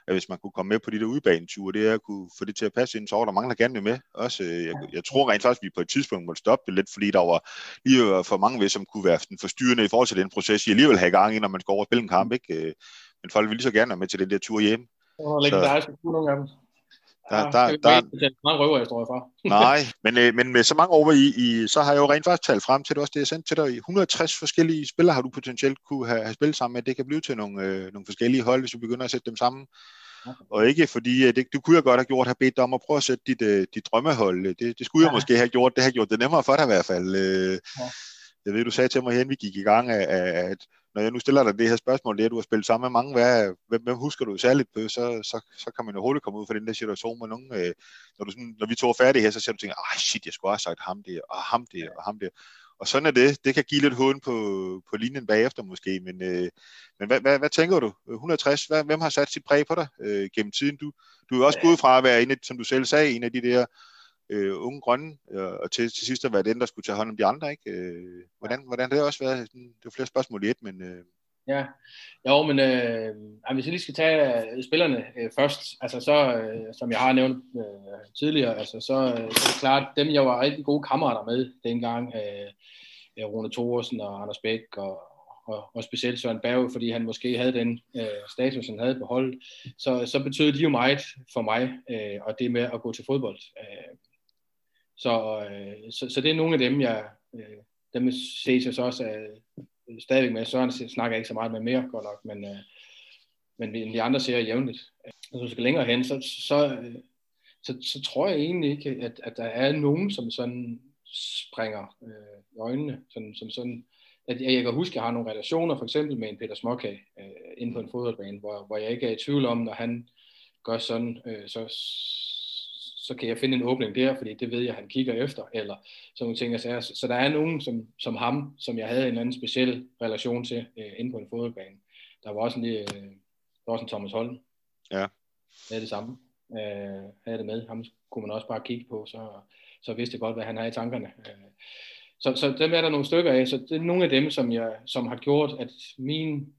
Speaker 2: at hvis man kunne komme med på de der udbaneture, det er at kunne få det til at passe ind, så var der mange, der gerne vil med. Også, øh, jeg, jeg tror rent faktisk, at vi på et tidspunkt måtte stoppe det lidt, fordi der var lige for mange ved, som kunne være forstyrrende i forhold til den proces, I alligevel have gang i, når man går over og spiller en kamp. Ikke? Øh, men folk ville lige så gerne være med til den der tur hjem.
Speaker 3: Det var legendarisk, nogle af dem.
Speaker 2: Der, ja, der, der, der,
Speaker 3: mange røverhistorier fra.
Speaker 2: nej, men, øh, men med så mange over i, i, så har jeg jo rent faktisk talt frem til det også, det jeg sendte til dig. 160 forskellige spillere har du potentielt kunne have, have spillet sammen med. Det kan blive til nogle, øh, nogle forskellige hold, hvis du begynder at sætte dem sammen. Okay. Og ikke fordi, øh, det, du kunne jeg godt have gjort, have bedt dig om at prøve at sætte dit, øh, dit drømmehold. Det, det skulle jeg ja. måske have gjort. Det har gjort det nemmere for dig i hvert fald. Øh, ja. Jeg ved, du sagde til mig hen, vi gik i gang, at, at når jeg nu stiller dig det her spørgsmål, det er, at du har spillet sammen med mange, hvad, hvem, hvem husker du særligt på, så, så, så kan man jo hurtigt komme ud fra den der situation med nogen. Øh, når, du sådan, når vi to er færdige her, så siger du tænker, ah shit, jeg skulle have sagt ham det, og ham det, og ham det. Og sådan er det. Det kan give lidt huden på, på linjen bagefter måske, men, øh, men hvad, hvad, hvad tænker du? 160, hvad, hvem har sat sit præg på dig øh, gennem tiden? Du, du er også gået fra at være en af, som du selv sagde, en af de der øh, unge grønne, øh, og til, til sidst at være den, der skulle tage hånd om de andre. Ikke? Øh, hvordan, hvordan det har også været? Det er flere spørgsmål i et, men... Øh...
Speaker 3: Ja, jo, men øh, hvis jeg lige skal tage øh, spillerne øh, først, altså så, øh, som jeg har nævnt øh, tidligere, altså så, øh, så er det klart, dem jeg var rigtig gode kammerater med dengang, øh, Rune Thorsen og Anders Bæk og, og, og specielt Søren Berg, fordi han måske havde den øh, status, han havde på holdet, så, så betød de jo meget for mig, øh, og det med at gå til fodbold. Øh, så, øh, så, så det er nogle af dem, jeg øh, dem ses jeg så også øh, stadigvæk med. Søren snakker ikke så meget med mere, godt nok, men, øh, men de andre ser jævnligt. Altså, når du skal længere hen, så, så, øh, så, så tror jeg egentlig ikke, at, at der er nogen, som sådan springer øh, i øjnene, sådan, som sådan, at jeg, jeg kan huske, at jeg har nogle relationer, for eksempel med en Peter Småkag øh, inde på en fodboldbane, hvor, hvor jeg ikke er i tvivl om, når han gør sådan, øh, så, så kan jeg finde en åbning der, fordi det ved jeg, han kigger efter, eller sådan nogle ting. Altså, så der er nogen som, som ham, som jeg havde en eller anden speciel relation til øh, inde på en fodboldbane. Der var også en, øh, der var også en Thomas Holm.
Speaker 2: Ja.
Speaker 3: Det er det samme. Øh, havde det med. Ham kunne man også bare kigge på, så, så vidste jeg godt, hvad han har i tankerne. Øh, så, så dem er der nogle stykker af. Så det er nogle af dem, som, jeg, som har gjort, at min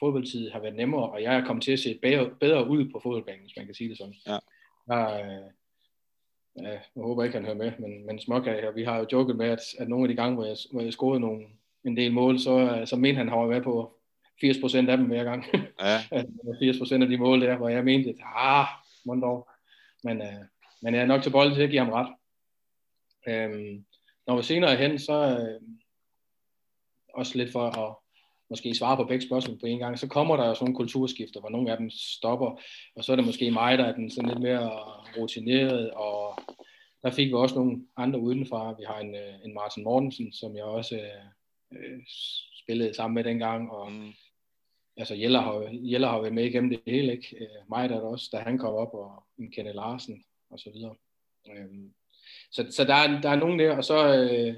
Speaker 3: fodboldtid har været nemmere, og jeg er kommet til at se bedre, bedre ud på fodboldbanen, hvis man kan sige det sådan.
Speaker 2: Ja.
Speaker 3: Jeg, ja, jeg håber ikke, han hører med, men, men småkage her. Vi har jo joket med, at, at nogle af de gange, hvor jeg, hvor jeg scorede nogle, en del mål, så, så mente han, han var med på 80% af dem hver gang. Ja. 80% af de mål der, hvor jeg mente, at ah, mon dog. Men, uh, men jeg er nok til bold til at give ham ret. Um, når vi senere hen, så uh, også lidt for at måske svare på begge spørgsmål på en gang, så kommer der jo sådan nogle kulturskifter, hvor nogle af dem stopper, og så er det måske mig, der er den sådan lidt mere rutineret, og der fik vi også nogle andre udenfra. Vi har en, øh, en Martin Mortensen, som jeg også øh, spillede sammen med dengang, og mm. altså Jeller har, Jeller har været med igennem det hele, ikke? Øh, mig der er også, da han kom op, og en Kenne Larsen, og så videre. Øhm, så, så der, er, der er nogen der, og så øh,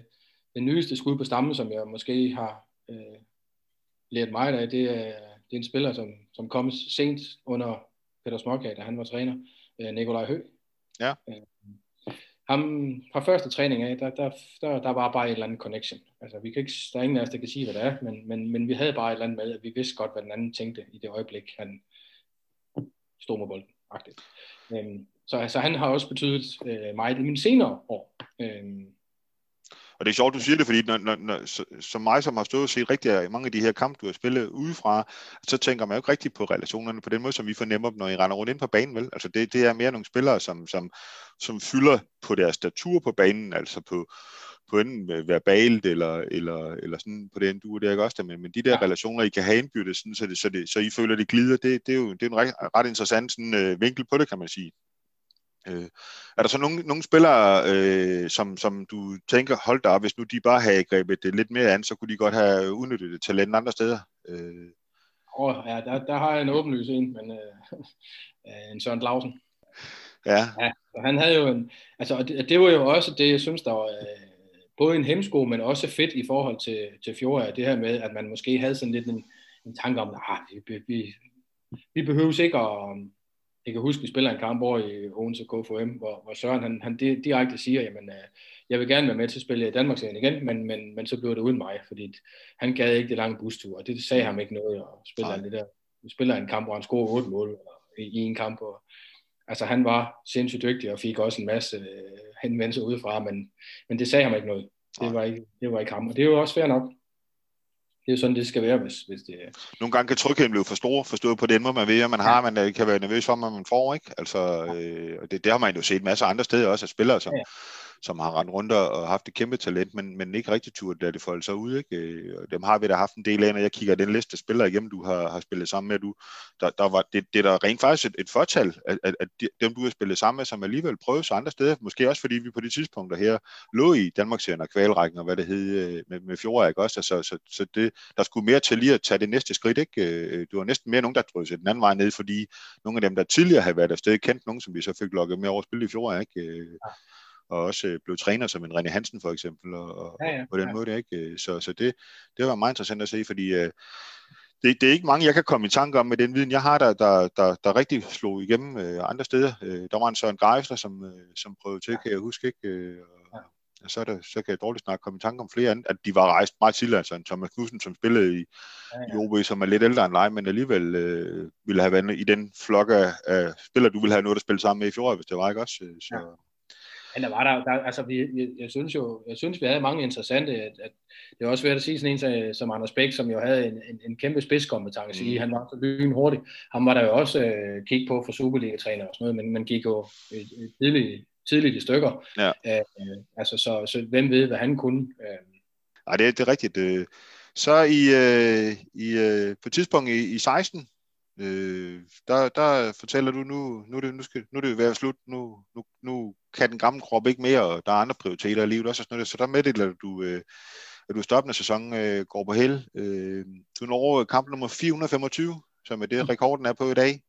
Speaker 3: den nyeste skud på stammen, som jeg måske har øh, lært meget af, det er, det er en spiller, som, som kom sent under Peter Småkag, da han var træner, øh, Nikolaj Hø.
Speaker 2: Ja.
Speaker 3: Øh, ham fra første træning af, der, der, der, der var bare et eller andet connection. Altså, vi kan ikke, der er ingen af os, der kan sige, hvad det er, men, men, men vi havde bare et eller andet med, at vi vidste godt, hvad den anden tænkte i det øjeblik, han stod med bolden. Øhm, så altså, han har også betydet øh, meget i mine senere år. Øhm,
Speaker 2: og det er sjovt, du siger det, fordi når, når, når, som mig, som har stået og set rigtig mange af de her kampe, du har spillet udefra, så tænker man jo ikke rigtig på relationerne på den måde, som vi fornemmer dem, når I render rundt ind på banen, vel? Altså det, det er mere nogle spillere, som, som, som fylder på deres statur på banen, altså på, på enten verbalt eller, eller, eller sådan på den du det er ikke også der, men, men de der ja. relationer, I kan have indbyttet, sådan, så, det, så, det, så I føler, det glider, det, det er jo det er en ret, ret interessant sådan, øh, vinkel på det, kan man sige. Øh, er der så nogle, nogle spillere, øh, som, som du tænker, hold da op, hvis nu de bare havde grebet det lidt mere an, så kunne de godt have udnyttet det talent andre steder? Øh.
Speaker 3: Oh, ja, der, der har jeg en åbenlys en, men øh, en Søren Clausen.
Speaker 2: Ja.
Speaker 3: ja han havde jo en, altså, og det, det var jo også det, jeg synes, der var øh, både en hemsko, men også fedt i forhold til, til Fjord, det her med, at man måske havde sådan lidt en, en tanke om, at vi, vi, vi behøver ikke at, jeg kan huske, vi spiller en kamp over i Odense KFM, hvor, hvor Søren han, han direkte siger, jamen, øh, jeg vil gerne være med til at spille i Danmarks igen, men, men, men så blev det uden mig, fordi han gad ikke det lange bustur, og det sagde ham ikke noget, og spiller det der, vi spiller en kamp, hvor han scorer otte mål, eller i, i en kamp. Og, altså han var sindssygt dygtig og fik også en masse øh, henvendelser udefra, men, men det sagde ham ikke noget. Det var ikke, det var ikke ham, og det er jo også fair nok. Det er jo sådan, det skal være, hvis, hvis det
Speaker 2: Nogle gange kan trygheden blive for stor, forstået på den måde, man ved, at man har, man øh, kan være nervøs for, hvad man får, ikke? Altså, øh, og det, det har man jo set masser af andre steder også, at spillere, som, ja som har rendt rundt og haft et kæmpe talent, men, men ikke rigtig tur, lade det folde sig ud. Ikke? Øh, dem har vi da haft en del af, når jeg kigger den liste spillere igennem, du har, har spillet sammen med. Du, der, der var, det, det er der rent faktisk et, et fortal, at, at, at dem, du har spillet sammen med, som alligevel prøvede sig andre steder, måske også fordi vi på de tidspunkter her lå i Danmarks og kvalrækken, og hvad det hed øh, med, med Fjord, ikke også? Altså, så, så det, der skulle mere til lige at tage det næste skridt, ikke? Øh, du var næsten mere nogen, der drøste den anden vej ned, fordi nogle af dem, der tidligere havde været afsted, kendte nogen, som vi så fik lukket med over at spille i Fjord, ikke? Ja og også øh, blev træner som en René Hansen for eksempel, og, og ja, ja, på den ja. måde, ikke? Øh, så, så det, det var meget interessant at se, fordi øh, det, det er ikke mange, jeg kan komme i tanke om med den viden, jeg har, der, der, der, der rigtig slog igennem øh, andre steder. Øh, der var en Søren Geisler, som, øh, som prøvede til, kan jeg huske, ikke? Øh, og, ja. så, er der, så kan jeg dårligt snart komme i tanke om flere andre, at de var rejst meget tidligere, altså en Thomas Knudsen, som spillede i, ja, ja. i OB, som er lidt ældre end dig, men alligevel øh, ville have været i den flok af, af spillere, du ville have noget at spille sammen med i fjor, hvis det var, ikke også? Så, ja.
Speaker 3: Men der var der, der altså vi, jeg, jeg, synes jo, jeg synes vi havde mange interessante, at, at det er også værd at sige sådan en som Anders Bæk, som jo havde en, en, en kæmpe spidskompetence mm. i, han var så lyn hurtigt. Han var der jo også øh, kig på for Superliga-træner og sådan noget, men man gik jo tidligt, tidligt i stykker. Ja. Øh, altså, så, så hvem ved, hvad han kunne. Øh.
Speaker 2: Nej, det, er, det er rigtigt. Øh, så i, øh, i, øh, på et tidspunkt i, i 16, Øh, der, der fortæller du, nu, nu, er det, nu, skal, nu er det at slut, nu, nu, nu kan den gamle krop ikke mere, og der er andre prioriteter i livet også. Sådan noget. Så der meddeler du, øh, at du stoppende sæson øh, går på held. Øh, du når kamp nummer 425, som er det, mm. rekorden er på i dag.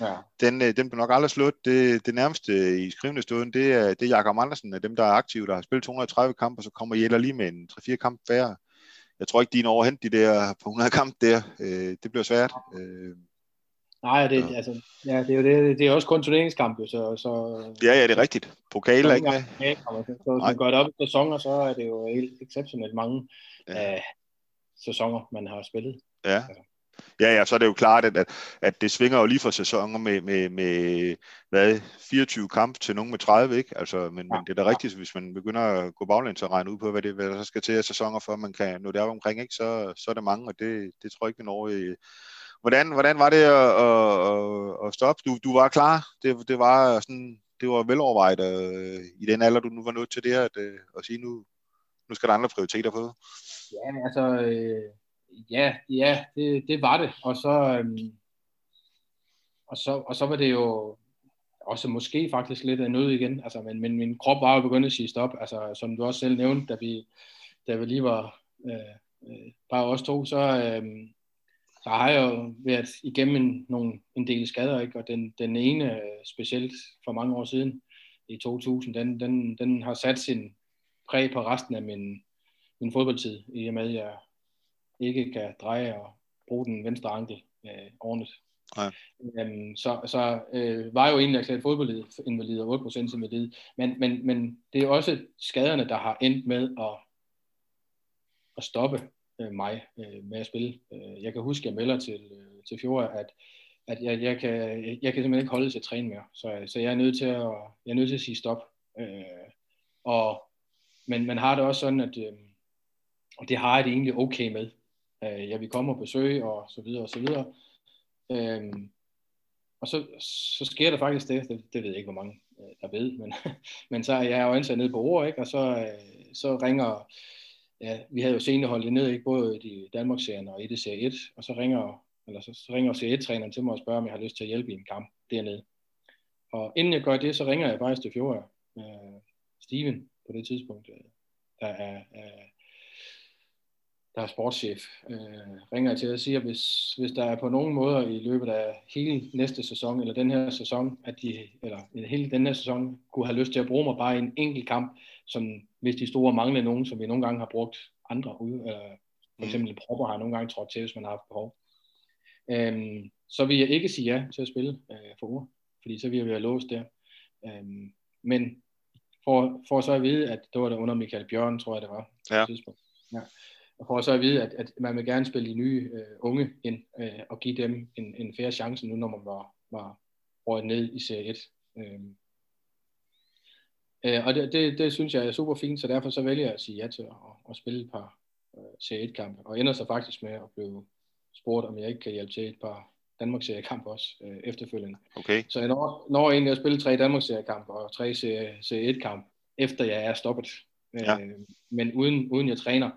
Speaker 2: Ja. Den, øh, den bliver nok aldrig slut. Det, det nærmeste i skrivende stund, det er, det er Jakob Andersen, af dem, der er aktive, der har spillet 230 kampe, og så kommer Jæller lige med en 3-4 kamp færre. Jeg tror ikke, de når overhent de der på 100 kamp der. Øh, det bliver svært. Øh,
Speaker 3: Nej, det, ja. altså, ja, det er jo det, det er også kun turneringskamp, så, så...
Speaker 2: Ja, ja, det er rigtigt. Pokal er ikke.
Speaker 3: Ja, så hvis man går det op i sæsoner, så er det jo helt exceptionelt mange ja. uh, sæsoner, man har spillet.
Speaker 2: Ja. Ja, ja, så er det jo klart, at, at det svinger jo lige fra sæsoner med, med, med hvad, 24 kamp til nogen med 30, ikke? Altså, men, ja. men det er da rigtigt, hvis man begynder at gå baglæns og regne ud på, hvad det hvad der så skal til af sæsoner, for man kan nå det op omkring, ikke? Så, så er det mange, og det, det tror jeg ikke, vi når i, Hvordan, hvordan var det at, at, at stoppe? Du, du var klar. Det, det var sådan, det var velovervejet øh, i den alder, du nu var nødt til det at, øh, at sige, nu, nu skal der andre prioriteter på.
Speaker 3: Ja, altså, øh, ja, ja det, det var det. Og så, øh, og, så, og så var det jo også måske faktisk lidt af nød igen. Altså, men, men min krop var jo begyndt at sige stop. Altså, som du også selv nævnte, da vi, da vi lige var øh, øh bare os to, så, øh, så har jeg jo været igennem en, nogle, en del skader, ikke? og den, den ene specielt for mange år siden, i 2000, den, den, den har sat sin præg på resten af min, min fodboldtid, i og med at jeg ikke kan dreje og bruge den venstre ankel øh, ordentligt. Ja. Øhm, så så øh, var jo egentlig erklæret fodboldinvalid og 8% invalid, men, men, men det er også skaderne, der har endt med at, at stoppe øh, mig øh, med at spille. Øh, jeg kan huske, at jeg melder til, øh, til Fjord, at, at jeg, jeg, kan, jeg kan simpelthen ikke holde til at træne mere. Så, så jeg, er nødt til at, jeg er nødt til at sige stop. Øh, og, men man har det også sådan, at øh, og det har jeg det egentlig okay med. Øh, jeg vil komme og besøge, og så videre, og så videre. Øh, og så, så sker der faktisk det, det, det ved jeg ikke, hvor mange øh, der ved, men, men så er jeg jo ansat nede på ord, ikke? og så, øh, så ringer ja, vi havde jo senere holdt det ned, ikke? både i Danmarks serien og i det serie 1, og så ringer, eller så, så ringer serie 1-træneren til mig og spørger, om jeg har lyst til at hjælpe i en kamp dernede. Og inden jeg gør det, så ringer jeg faktisk til Fjord, øh, Steven på det tidspunkt, øh, der er, øh, der er sportschef, øh, ringer jeg til og siger, hvis, hvis der er på nogen måder i løbet af hele næste sæson, eller den her sæson, at de, eller hele den her sæson, kunne have lyst til at bruge mig bare i en enkelt kamp, som hvis de store mangler nogen, som vi nogle gange har brugt andre ud, øh, for mm. eksempel propper har nogle gange trådt til, hvis man har haft behov. Øhm, så vil jeg ikke sige ja til at spille øh, for uger, fordi så vil jeg være låst der. Øhm, men for, for så at vide, at det var der under Michael Bjørn, tror jeg det var. Ja. ja. Og for så at vide, at, at man vil gerne spille de nye øh, unge ind, øh, og give dem en, en færre chance nu, når man var, var året ned i Serie 1. Øh, øh, og det, det, det synes jeg er super fint, så derfor så vælger jeg at sige ja til at, at spille et par øh, Serie 1-kampe, og ender så faktisk med at blive spurgt, om jeg ikke kan hjælpe til et par Danmarks seriekamp også øh, efterfølgende.
Speaker 2: Okay.
Speaker 3: Så jeg når, når egentlig at spille tre Danmarks seriekamp og tre Serie, serie 1-kamp, efter jeg er stoppet.
Speaker 2: Ja.
Speaker 3: Øh, men uden, uden jeg træner.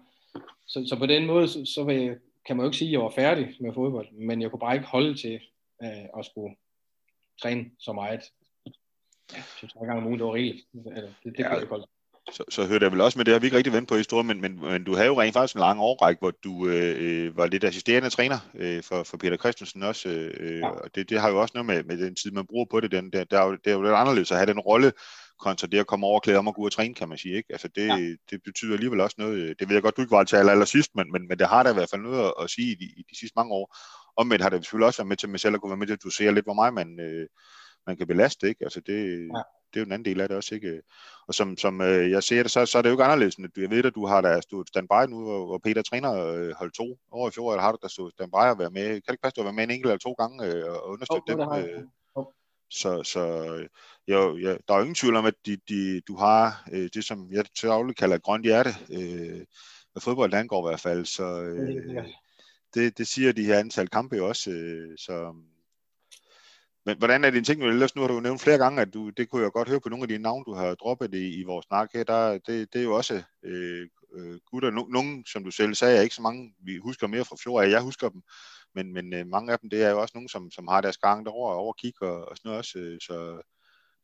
Speaker 3: Så, så på den måde, så, så vil jeg, kan man jo ikke sige, at jeg var færdig med fodbold, men jeg kunne bare ikke holde til øh, at skulle træne så meget. Ja, to tre gange om ugen, det var rigeligt. Eller, det, det
Speaker 2: Ja.
Speaker 3: jeg holde.
Speaker 2: Så, så hørte jeg vel også med det, har vi ikke rigtig vendt på historien, men, men, men du havde jo rent faktisk en lang årrække, hvor du øh, var lidt assisterende træner øh, for, for Peter Christensen også, øh,
Speaker 3: Ja.
Speaker 2: og det, det har jo også noget med, med den tid, man bruger på det. Den, der, der er jo, det er jo lidt anderledes at have den rolle, kontra det at komme over og klæde om og gå ud og træne, kan man sige. Ikke? Altså det,
Speaker 3: Ja.
Speaker 2: det betyder alligevel også noget. Det ved jeg godt, du ikke var til aller, aller sidst, men, men, men det har da i hvert fald noget at, at sige i de, i de sidste mange år. Omvendt har det selvfølgelig også været med til mig selv at kunne være med til, at du ser lidt, hvor meget man, øh, man kan belaste. Ikke? Altså det,
Speaker 3: Ja.
Speaker 2: det er jo en anden del af det også. Ikke? Og som, som øh, jeg ser det, så, så er det jo ikke anderledes. end at Jeg ved, at du har da stået standby nu, hvor, Peter træner øh, hold to over i fjor, eller har du da stået standby og været med? Kan det ikke passe, at du har været med en enkelt eller to gange øh, og understøtte
Speaker 3: Jo,
Speaker 2: dem? øh, så, så jo, ja, der er jo ingen tvivl om, at de, de, du har øh, det, som jeg til daglig kalder et grønt hjerte, øh, hvad fodbold angår i hvert fald. Så øh, det, det siger de her antal kampe jo også. Øh, så, men hvordan er din ting? Ellers nu har du jo nævnt flere gange, at du, det kunne jeg godt høre på nogle af dine navne, du har droppet i, i vores snak her. Der, det, det er jo også øh, øh gutter. No, nogle, som du selv sagde, er ikke så mange, vi husker mere fra fjor af. Jeg husker dem. Men, men øh, mange af dem, det er jo også nogen, som, som har deres gang derovre over kig og, og sådan noget også. Øh, så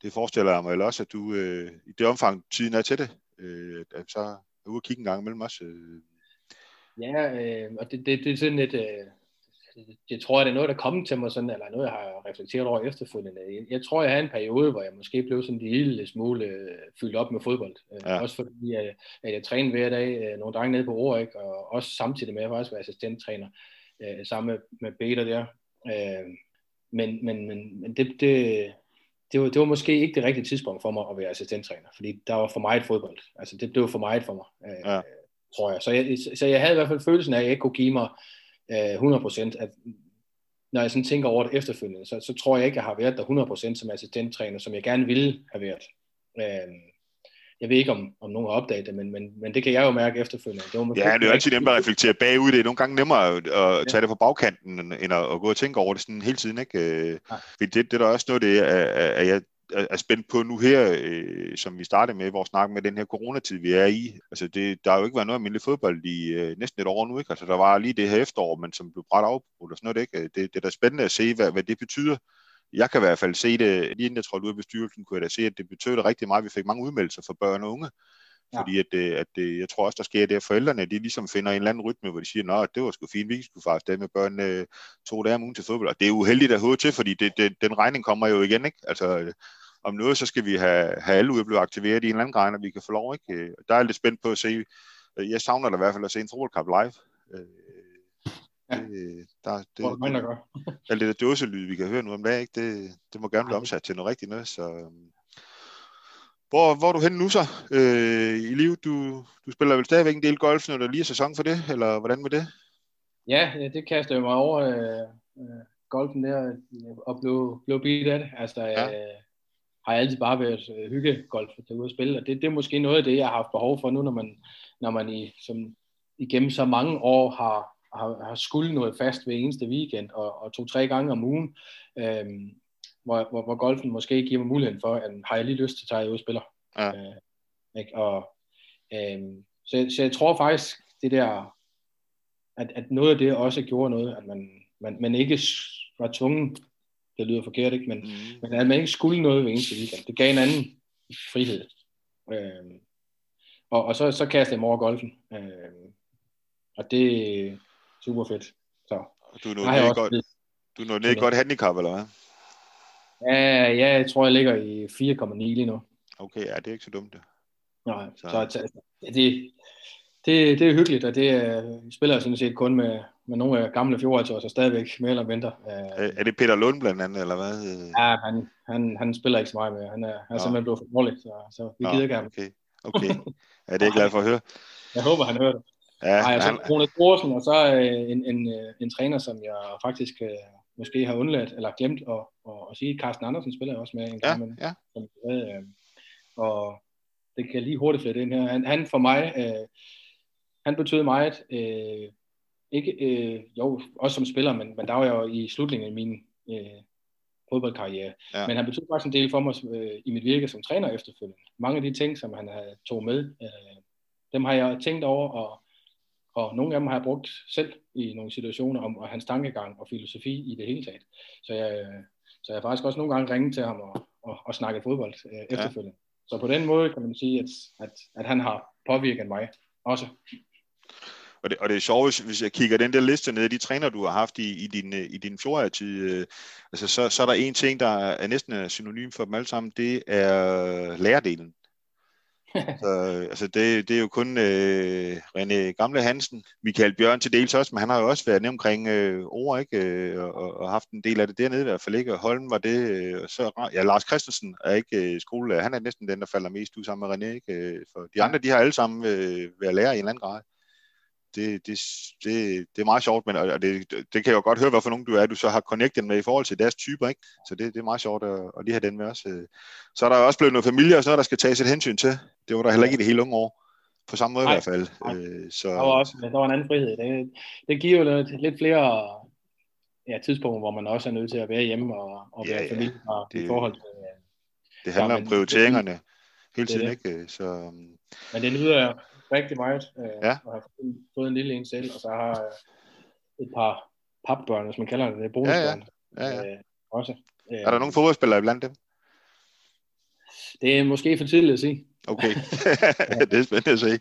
Speaker 2: det forestiller jeg mig vel også, at du øh, i det omfang, tiden er til det, øh, at så er ude og kigge en gang imellem os. Øh.
Speaker 3: Ja, øh, og det, det, det er sådan lidt, øh, det, det tror jeg, det er noget, der er kommet til mig, sådan, eller noget, jeg har reflekteret over efterfølgende. Jeg, jeg tror, jeg havde en periode, hvor jeg måske blev sådan en lille smule øh, fyldt op med fodbold. Øh,
Speaker 2: Ja.
Speaker 3: Også fordi, øh, at jeg trænede hver dag, nogle drenge nede på Orik, og også samtidig med, at jeg faktisk var assistenttræner øh, sammen med, med Peter der. Øh, men men, men, men det, det, det, var, det var måske ikke det rigtige tidspunkt for mig at være assistenttræner, fordi der var for meget fodbold. Altså, det blev for meget for mig. Øh,
Speaker 2: Ja.
Speaker 3: tror jeg. Så, jeg. så jeg havde i hvert fald følelsen af, at jeg ikke kunne give mig 100%, at når jeg sådan tænker over det efterfølgende, så, så tror jeg ikke, at jeg har været der 100% som assistenttræner, som jeg gerne ville have været. Øh, jeg ved ikke, om, om nogen har opdaget det, men, men, men det kan jeg jo mærke efterfølgende. Det var måske
Speaker 2: Ja, det er jo altid nemt at reflektere bagud. Det er nogle gange nemmere at, at tage det på bagkanten, end at, at gå og tænke over det sådan hele tiden. Ikke? Øh,
Speaker 3: Nej.
Speaker 2: Fordi det, det er der også noget, det er, er jeg er spændt på nu her, øh, som vi startede med vores snak med den her coronatid, vi er i. Altså, det, der har jo ikke været noget almindelig fodbold i øh, næsten et år nu, ikke? Altså, der var lige det her efterår, men som blev bræt afbrudt og sådan noget, ikke? Det, det er da spændende at se, hvad, hvad det betyder. Jeg kan i hvert fald se det, lige inden jeg trådte ud af bestyrelsen, kunne jeg da se, at det betød rigtig meget. Vi fik mange udmeldelser for børn og unge.
Speaker 3: Ja.
Speaker 2: Fordi at, det, at det, jeg tror også, der sker det, at forældrene de ligesom finder en eller anden rytme, hvor de siger, at det var sgu fint, vi skulle faktisk med børn øh, to dage om ugen til fodbold. Og det er uheldigt at høre til, fordi det, det, den regning kommer jo igen. Ikke? Altså, øh, om noget, så skal vi have, have alle ude at blive aktiveret i en eller anden grad, og vi kan få lov. Ikke? Øh, Der er jeg lidt spændt på at se. øh, Jeg savner da i hvert fald at se en fodboldkamp live. Øh,
Speaker 3: Ja.
Speaker 2: Det, der, det,
Speaker 3: der gør.
Speaker 2: alt det der dåselyd, vi kan høre nu om dagen, ikke? Det, det må gerne blive omsat til noget rigtigt noget. Så, øhm, hvor, hvor er du henne nu så øh, i livet? Du, du spiller vel stadigvæk en del golf, når der lige er sæson for det, eller hvordan med det?
Speaker 3: Ja, det kaster jo mig over øh, øh, golfen der, og blev, blev bidt af det. Altså,
Speaker 2: ja.
Speaker 3: øh, har jeg altid bare været øh, hyggegolf at spille, og det, det er måske noget af det, jeg har haft behov for nu, når man, når man i, som, igennem så mange år har, har, har skulle noget fast ved eneste weekend, og, og to-tre gange om ugen, øh, hvor, hvor, hvor golfen måske giver mig muligheden for, at har jeg lige lyst til at tage ud og spiller.
Speaker 2: Ja.
Speaker 3: Øh, ikke? Og, øh, så, så jeg tror faktisk, det der at, at noget af det også gjorde noget, at man, man, man ikke var tvungen, det lyder forkert, ikke? Men,
Speaker 2: Mm.
Speaker 3: men at man ikke skulle noget ved eneste weekend. Det gav en anden frihed. Øhm, og, og så, så kastede jeg mig over golfen. Øhm, og det er super fedt. Så
Speaker 2: Du er nået godt,
Speaker 3: blevet-
Speaker 2: du er nået godt handicap, eller hvad?
Speaker 3: ja, ja, jeg tror, jeg ligger i 4,9 lige nu.
Speaker 2: Okay, ja, det er ikke så dumt. det.
Speaker 3: Nej,
Speaker 2: Så-
Speaker 3: så, det, det, det er hyggeligt, og det er, jeg spiller sådan set kun med, med nogle af gamle 14 så stadigvæk mere eller mindre. Øh,
Speaker 2: Er, er det Peter Lund blandt andet, eller hvad? Øh,
Speaker 3: Ja, han, han, han spiller ikke så meget mere. Han er, han er simpelthen blevet for dårlig, så, så vi
Speaker 2: Nå,
Speaker 3: gider ikke ham.
Speaker 2: Okay, okay. Ja, det er jeg glad for at høre.
Speaker 3: Jeg håber, han hører det.
Speaker 2: Ja,
Speaker 3: Nej, altså,
Speaker 2: han,
Speaker 3: Rune Thorsen, og så øh, en, en, øh, en træner, som jeg faktisk øh, måske har undladt, eller glemt at, og, og sige, at Carsten Andersen spiller også med en
Speaker 2: Ja,
Speaker 3: gang,
Speaker 2: ja.
Speaker 3: som, øh, og det kan jeg lige hurtigt flette ind her. Han, han for mig, øh, han betød meget, øh, ikke, øh, jo, også som spiller, men, men der var jeg jo i slutningen af min øh, fodboldkarriere.
Speaker 2: Ja.
Speaker 3: Ja. Men han betød faktisk en del for mig øh, i mit virke som træner efterfølgende. Mange af de ting, som han havde tog med, øh, dem har jeg tænkt over, og, og nogle af dem har jeg brugt selv i nogle situationer om og hans tankegang og filosofi i det hele taget. Så jeg, så jeg har faktisk også nogle gange ringet til ham og, og, og snakket fodbold øh, efterfølgende. Så på den måde kan man sige, at, at, at han har påvirket mig også.
Speaker 2: Og det, og det er sjovt, hvis, hvis jeg kigger den der liste ned af de træner, du har haft i, i din, øh, i din fjordartid, øh, altså så, så er der en ting, der er næsten er synonym for dem alle sammen, det er lærerdelen. så, altså det, det er jo kun øh, René Gamle Hansen, Michael Bjørn til dels også, men han har jo også været nede omkring øh, ord, ikke? Øh, og, og, og haft en del af det dernede i hvert fald, ikke? Og Holm var det, øh, og så, ja, Lars Christensen er ikke øh, skolelærer, han er næsten den, der falder mest ud sammen med René, ikke? Øh, For de andre, de har alle sammen øh, været lærer i en eller anden grad det, det, det, det er meget sjovt, men og det, det kan jeg jo godt høre, hvorfor nogen du er, du så har connectet med i forhold til deres typer, ikke? Så det, det er meget sjovt at, at lige have den med os. Så er der også blevet noget familie og sådan noget, der skal tages et hensyn til. Det var der heller ikke i det hele unge år. På samme måde
Speaker 3: Nej,
Speaker 2: i hvert fald.
Speaker 3: nej.
Speaker 2: Øh, så,
Speaker 3: Der var også der var en anden frihed. Det, det giver jo lidt, lidt flere ja, tidspunkter, hvor man også er nødt til at være hjemme og, og
Speaker 2: Ja,
Speaker 3: være
Speaker 2: ja.
Speaker 3: familie og,
Speaker 2: Det-
Speaker 3: i forhold til... øh,
Speaker 2: det handler
Speaker 3: Ja,
Speaker 2: om prioriteringerne hele tiden,
Speaker 3: det.
Speaker 2: ikke? Så, øhm,
Speaker 3: Men det nyder jeg rigtig meget, øh,
Speaker 2: Ja.
Speaker 3: og har fået, fået en lille en selv, og så har jeg et par papbørn, hvis man kalder det, det er bonusbørn.
Speaker 2: ja, ja.
Speaker 3: Øh, også. Øh,
Speaker 2: Er der nogle fodboldspillere iblandt dem?
Speaker 3: Det er måske for tidligt at sige.
Speaker 2: Okay, det er spændende at se.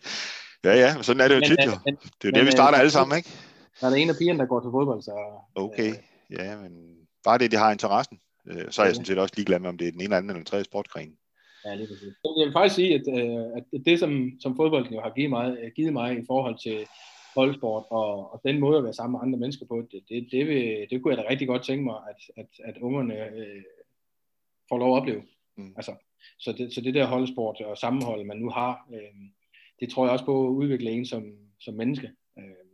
Speaker 2: Ja, ja, men sådan er det jo
Speaker 3: Men,
Speaker 2: tit
Speaker 3: øh,
Speaker 2: jo.
Speaker 3: men
Speaker 2: Det er jo
Speaker 3: men,
Speaker 2: der, vi
Speaker 3: øh,
Speaker 2: starter alle sammen, ikke?
Speaker 3: der er der en af pigerne, der går til fodbold, så...
Speaker 2: Okay,
Speaker 3: Øh,
Speaker 2: ja, men bare det, de har interessen. Øh, Så er jeg
Speaker 3: Ja.
Speaker 2: sådan set også ligeglad med, om det er den ene eller anden eller den tredje sportsgren.
Speaker 3: Ja, lige præcis. Jeg vil faktisk sige, at, øh, at det, som, som fodbolden jo har givet mig, øh, givet mig i forhold til holdsport og, og den måde at være sammen med andre mennesker på, det, det, det, vil, det kunne jeg da rigtig godt tænke mig, at, at, at ungerne øh, får lov at opleve.
Speaker 2: Mm.
Speaker 3: Altså, så, det, så det der holdsport og sammenhold, man nu har, øh, det tror jeg også på at udvikle en som, som menneske. Øh,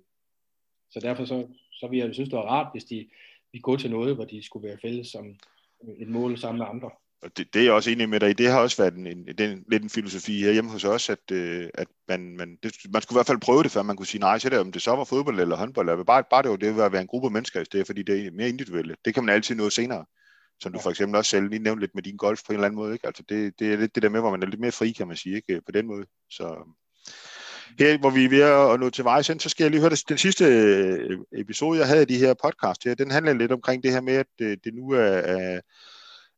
Speaker 3: så derfor så, så vil jeg synes, det var rart, hvis de vi gå til noget, hvor de skulle være fælles som et mål sammen med andre.
Speaker 2: Og det, det er jeg også enig med dig i. Det har også været en, en, den, lidt en filosofi her hjemme hos os, at, øh, at man, man, det, man skulle i hvert fald prøve det, før man kunne sige nej til det, om det så var fodbold eller håndbold. Eller bare, bare det var det at være en gruppe mennesker i stedet, fordi det er mere individuelle. Det kan man altid nå senere. Som du for eksempel også selv lige nævnte lidt med din golf på en eller anden måde. Ikke? Altså det, det er lidt det der med, hvor man er lidt mere fri, kan man sige, ikke? på den måde. Så her, hvor vi er ved at nå til vejs hen, så skal jeg lige høre det, den sidste øh, episode, jeg havde i de her podcast her, den handler lidt omkring det her med, at øh, det nu er, er,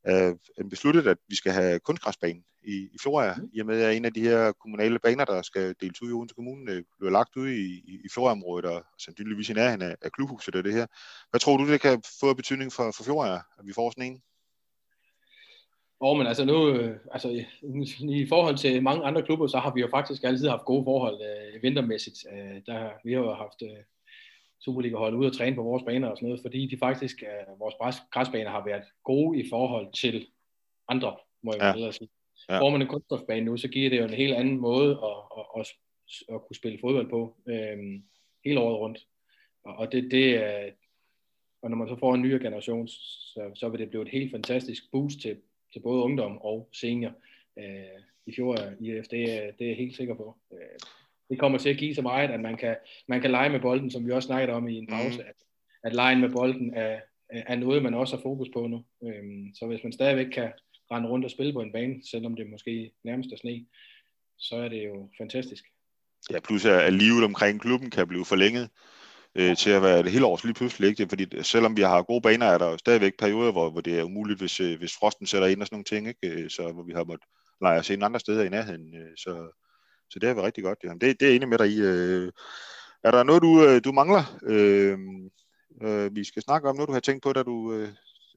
Speaker 2: er besluttet, at vi skal have kunstgræsbanen i, i Floria,
Speaker 3: Mhm.
Speaker 2: i og med at en af de her kommunale baner, der skal deles ud i Odense Kommune, øh, bliver lagt ud i, i, i Floria-området, og sandsynligvis i nærheden af, af klubhuset og det her. Hvad tror du, det kan få af betydning for, for Floria, at vi får sådan en?
Speaker 3: Og men altså nu, øh, altså i, i forhold til mange andre klubber, så har vi jo faktisk altid haft gode forhold øh, vintermæssigt. Øh, der, vi har jo haft øh, Superliga-hold ude og træne på vores baner og sådan noget, fordi de faktisk, øh, vores græs, græsbaner har været gode i forhold til andre, må jeg
Speaker 2: Ja.
Speaker 3: sige.
Speaker 2: Ja.
Speaker 3: Får man en kunststofbane nu, så giver det jo en helt anden måde at, at, at, at kunne spille fodbold på øh, hele året rundt. Og, og det, det er, og når man så får en ny generation, så, så vil det blive et helt fantastisk boost til, til både ungdom og senior øh, i fjor IF. Det, er- det er jeg helt sikker på. Øh, det kommer til at give så meget, at man kan, man kan lege med bolden, som vi også snakkede om i en pause,
Speaker 2: Mhm.
Speaker 3: at, at lejen med bolden er, er noget, man også har fokus på nu. Øh, så hvis man stadigvæk kan rende rundt og spille på en bane, selvom det måske nærmest er sne, så er det jo fantastisk.
Speaker 2: Ja, plus at, at livet omkring klubben kan blive forlænget øh, til at være det hele års lige pludselig. Ikke? Fordi selvom vi har gode baner, er der jo stadigvæk perioder, hvor, hvor det er umuligt, hvis, øh, hvis frosten sætter ind og sådan nogle ting. Ikke? Øh, Så hvor vi har måttet lege os ind andre steder i nærheden. øh, Så, så det har været rigtig godt. Ja. Det, det er jeg enig med dig i. øh. Er der noget, du, øh, du mangler, øh, øh, vi skal snakke om? Noget, du har tænkt på, da du øh,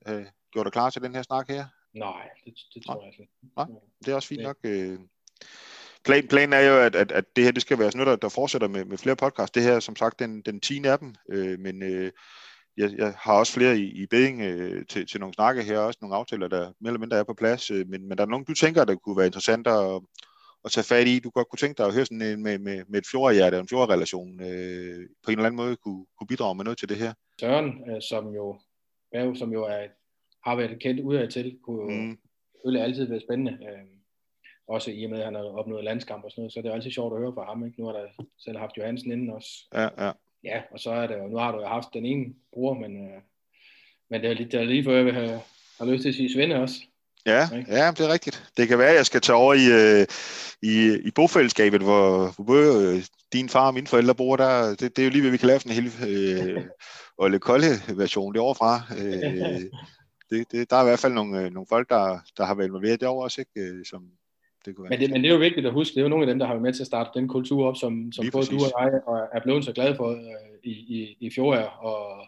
Speaker 2: har gjort dig klar til den her snak her?
Speaker 3: Nej, det, det tror jeg ikke.
Speaker 2: Nej. Det er også fint nok. Øh. Plan, planen er jo, at, at, at det her det skal være sådan noget, der, der fortsætter med, med flere podcasts. Det her er som sagt den, den 10. af dem, øh, men øh, jeg, jeg har også flere i, i beding øh, til, til nogle snakke her, også nogle aftaler, der mere eller mindre er på plads. Øh, men, men der er nogen, du tænker, der kunne være interessant at, at tage fat i. Du godt kunne tænke dig at høre sådan en, med, med, med et fjordhjerte og en fjordrelation øh, på en eller anden måde kunne, kunne bidrage med noget til det her.
Speaker 3: Søren, øh, som jo, Berg, som jo er har været kendt udad til, kunne
Speaker 2: Mm.
Speaker 3: selvfølgelig altid være spændende. Øh, også i og med, at han har opnået landskamp og sådan noget, så det er altid sjovt at høre fra ham. Ikke? Nu har der selv haft Johansen inden også.
Speaker 2: Ja, ja.
Speaker 3: Ja, og så er det jo, nu har du jo haft den ene bror, men, øh, men det er, lige, det er lige før, jeg vil have, har lyst til at sige Svende også.
Speaker 2: Ja,
Speaker 3: Ikke?
Speaker 2: ja, det er rigtigt. Det kan være, at jeg skal tage over i, øh, i, i bofællesskabet, hvor, hvor både øh, din far og mine forældre bor der. Det, det er jo lige, hvad vi kan lave sådan en hel øh, Olle Kolde version derovre Øh, det, det, der er i hvert fald nogle, øh, nogle folk, der, der har været involveret derovre også, ikke? Som det kunne være.
Speaker 3: Men det, men det er jo vigtigt at huske, det er jo nogle af dem, der har været med til at starte den kultur op, som, som
Speaker 2: Lige
Speaker 3: både
Speaker 2: præcis.
Speaker 3: du og jeg og er blevet så glade for øh, i, i, i Fjordager. Og,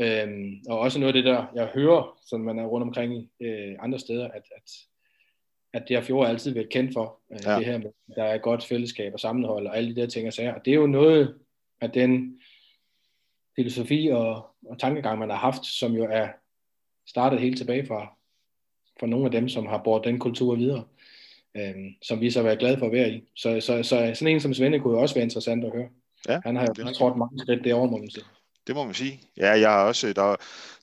Speaker 3: øhm, og også noget af det der, jeg hører, som man er rundt omkring øh, andre steder, at, at, at det har Fjordager altid været kendt for. Øh,
Speaker 2: Ja.
Speaker 3: Det her med, at der er godt fællesskab og sammenhold og alle de der ting og sager. Og det er jo noget af den filosofi og, og tankegang, man har haft, som jo er startet helt tilbage fra, fra nogle af dem, som har båret den kultur videre øhm, som vi så har været glade for at være i. Så, så, så sådan en som Svende kunne jo også være interessant at høre.
Speaker 2: Ja,
Speaker 3: Han har jo trådt mange skridt derovre, må man sige.
Speaker 2: Det må man sige. Ja, jeg har også, der,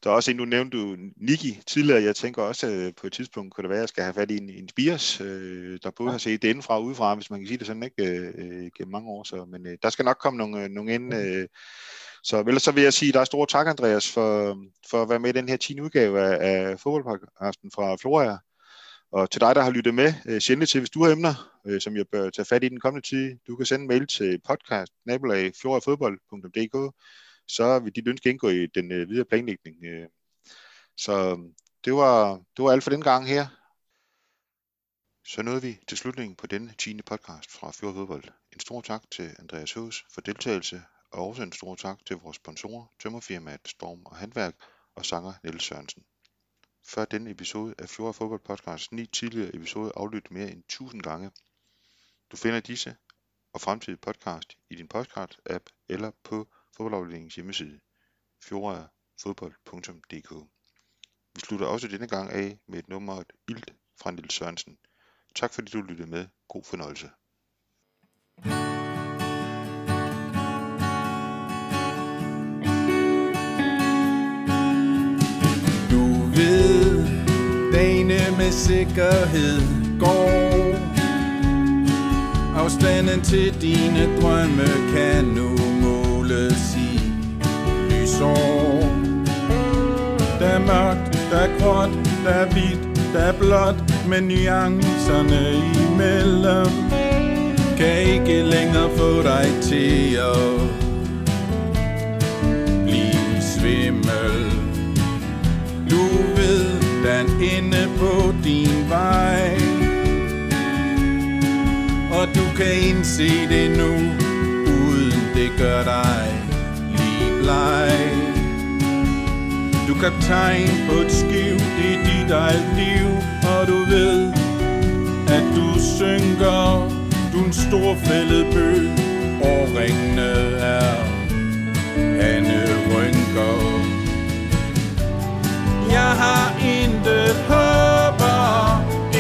Speaker 2: der er også en, du nævnte du, Niki tidligere. Jeg tænker også, øh, på et tidspunkt kunne det være, at jeg skal have fat i en, en Spiers, øh, der både har set det indefra og udefra, hvis man kan sige det sådan, ikke, øh, øh, gennem mange år. Så, men øh, der skal nok komme nogle, øh, nogle ind. Øh, så ellers så vil jeg sige, at der er store tak, Andreas, for, for at være med i den her 10. udgave af, af fodboldpodcasten fra Floria. Og til dig, der har lyttet med, øh, send det til, hvis du har emner, øh, som jeg bør tage fat i den kommende tid. Du kan sende en mail til podcast så vil dit ønske indgå i den øh, videre planlægning. Øh. Så øhm, det var, det var alt for den gang her. Så nåede vi til slutningen på denne 10. podcast fra Fjord Fodbold. En stor tak til Andreas Høs for deltagelse, og også en stor tak til vores sponsorer, tømmerfirmaet Storm og Handværk og sanger Niels Sørensen. Før denne episode af Fjord Fodbold Podcast, ni tidligere episoder aflyttet mere end 1000 gange. Du finder disse og fremtidige podcast i din podcast-app eller på fodboldafdelingens hjemmeside fjordfodbold.dk. Vi slutter også denne gang af med et nummer et ilt fra Nils Sørensen. Tak fordi du lyttede med. God fornøjelse.
Speaker 5: Du ved, dagene med sikkerhed går Afstanden til dine drømme kan nu måles i Der er mørkt, der er gråt, der er hvidt, der er blåt men nuancerne imellem. Kan ikke længere få dig til at blive svimmel. Du ved, den inde på din vej. Og du kan indse det nu Uden det gør dig dig Du kaptajn på et skib, det er dit eget liv Og du ved, at du synker Du er en stor fældet bø ringene er panderynker jeg har intet håb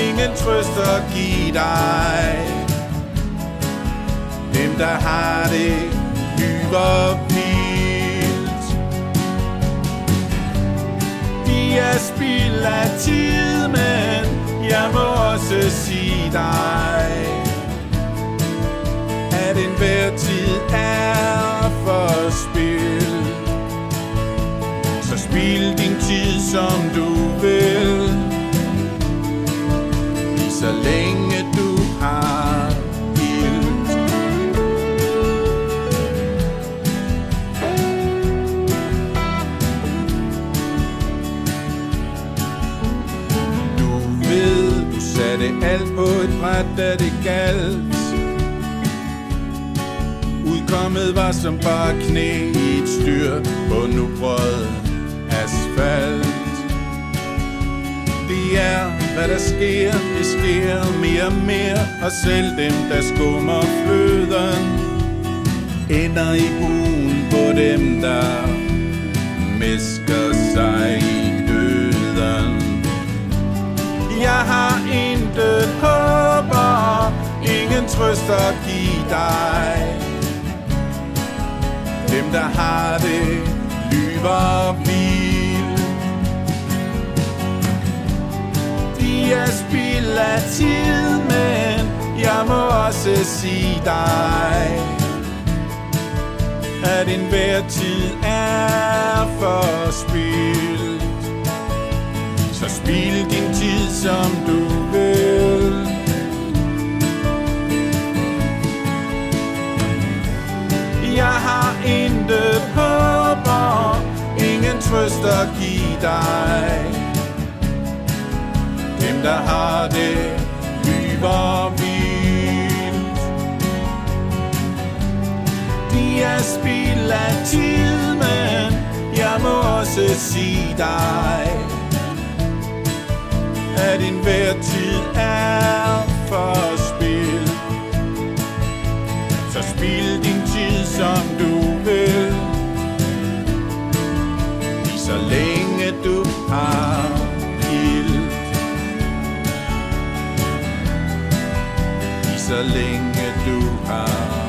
Speaker 5: ingen trøst at give dig. Dem, der har det, lyver. Er spild af tid, men jeg må også sige dig, at enhver tid er forspildt. Så spil din tid som du vil Lige så længe det alt på et bræt, da det galt Udkommet var som bare knæ i et styr på nu brød asfalt. Det er, hvad der sker, det sker mere og mere, og selv dem, der skummer fløden, ender i buen på dem, der mesker trøst at give dig. Dem, der har det, lyver vil. De er spild af tid, men jeg må også sige dig, at enhver tid er for forspildt. Så spil din tid, som du trøst at give dig. Dem, der har det, lyver vildt. De er spild af tid, men jeg må også sige dig, at enhver tid er for forspildt. Så spil din tid, som du vil. Så længe du har ild. Lige så længe du har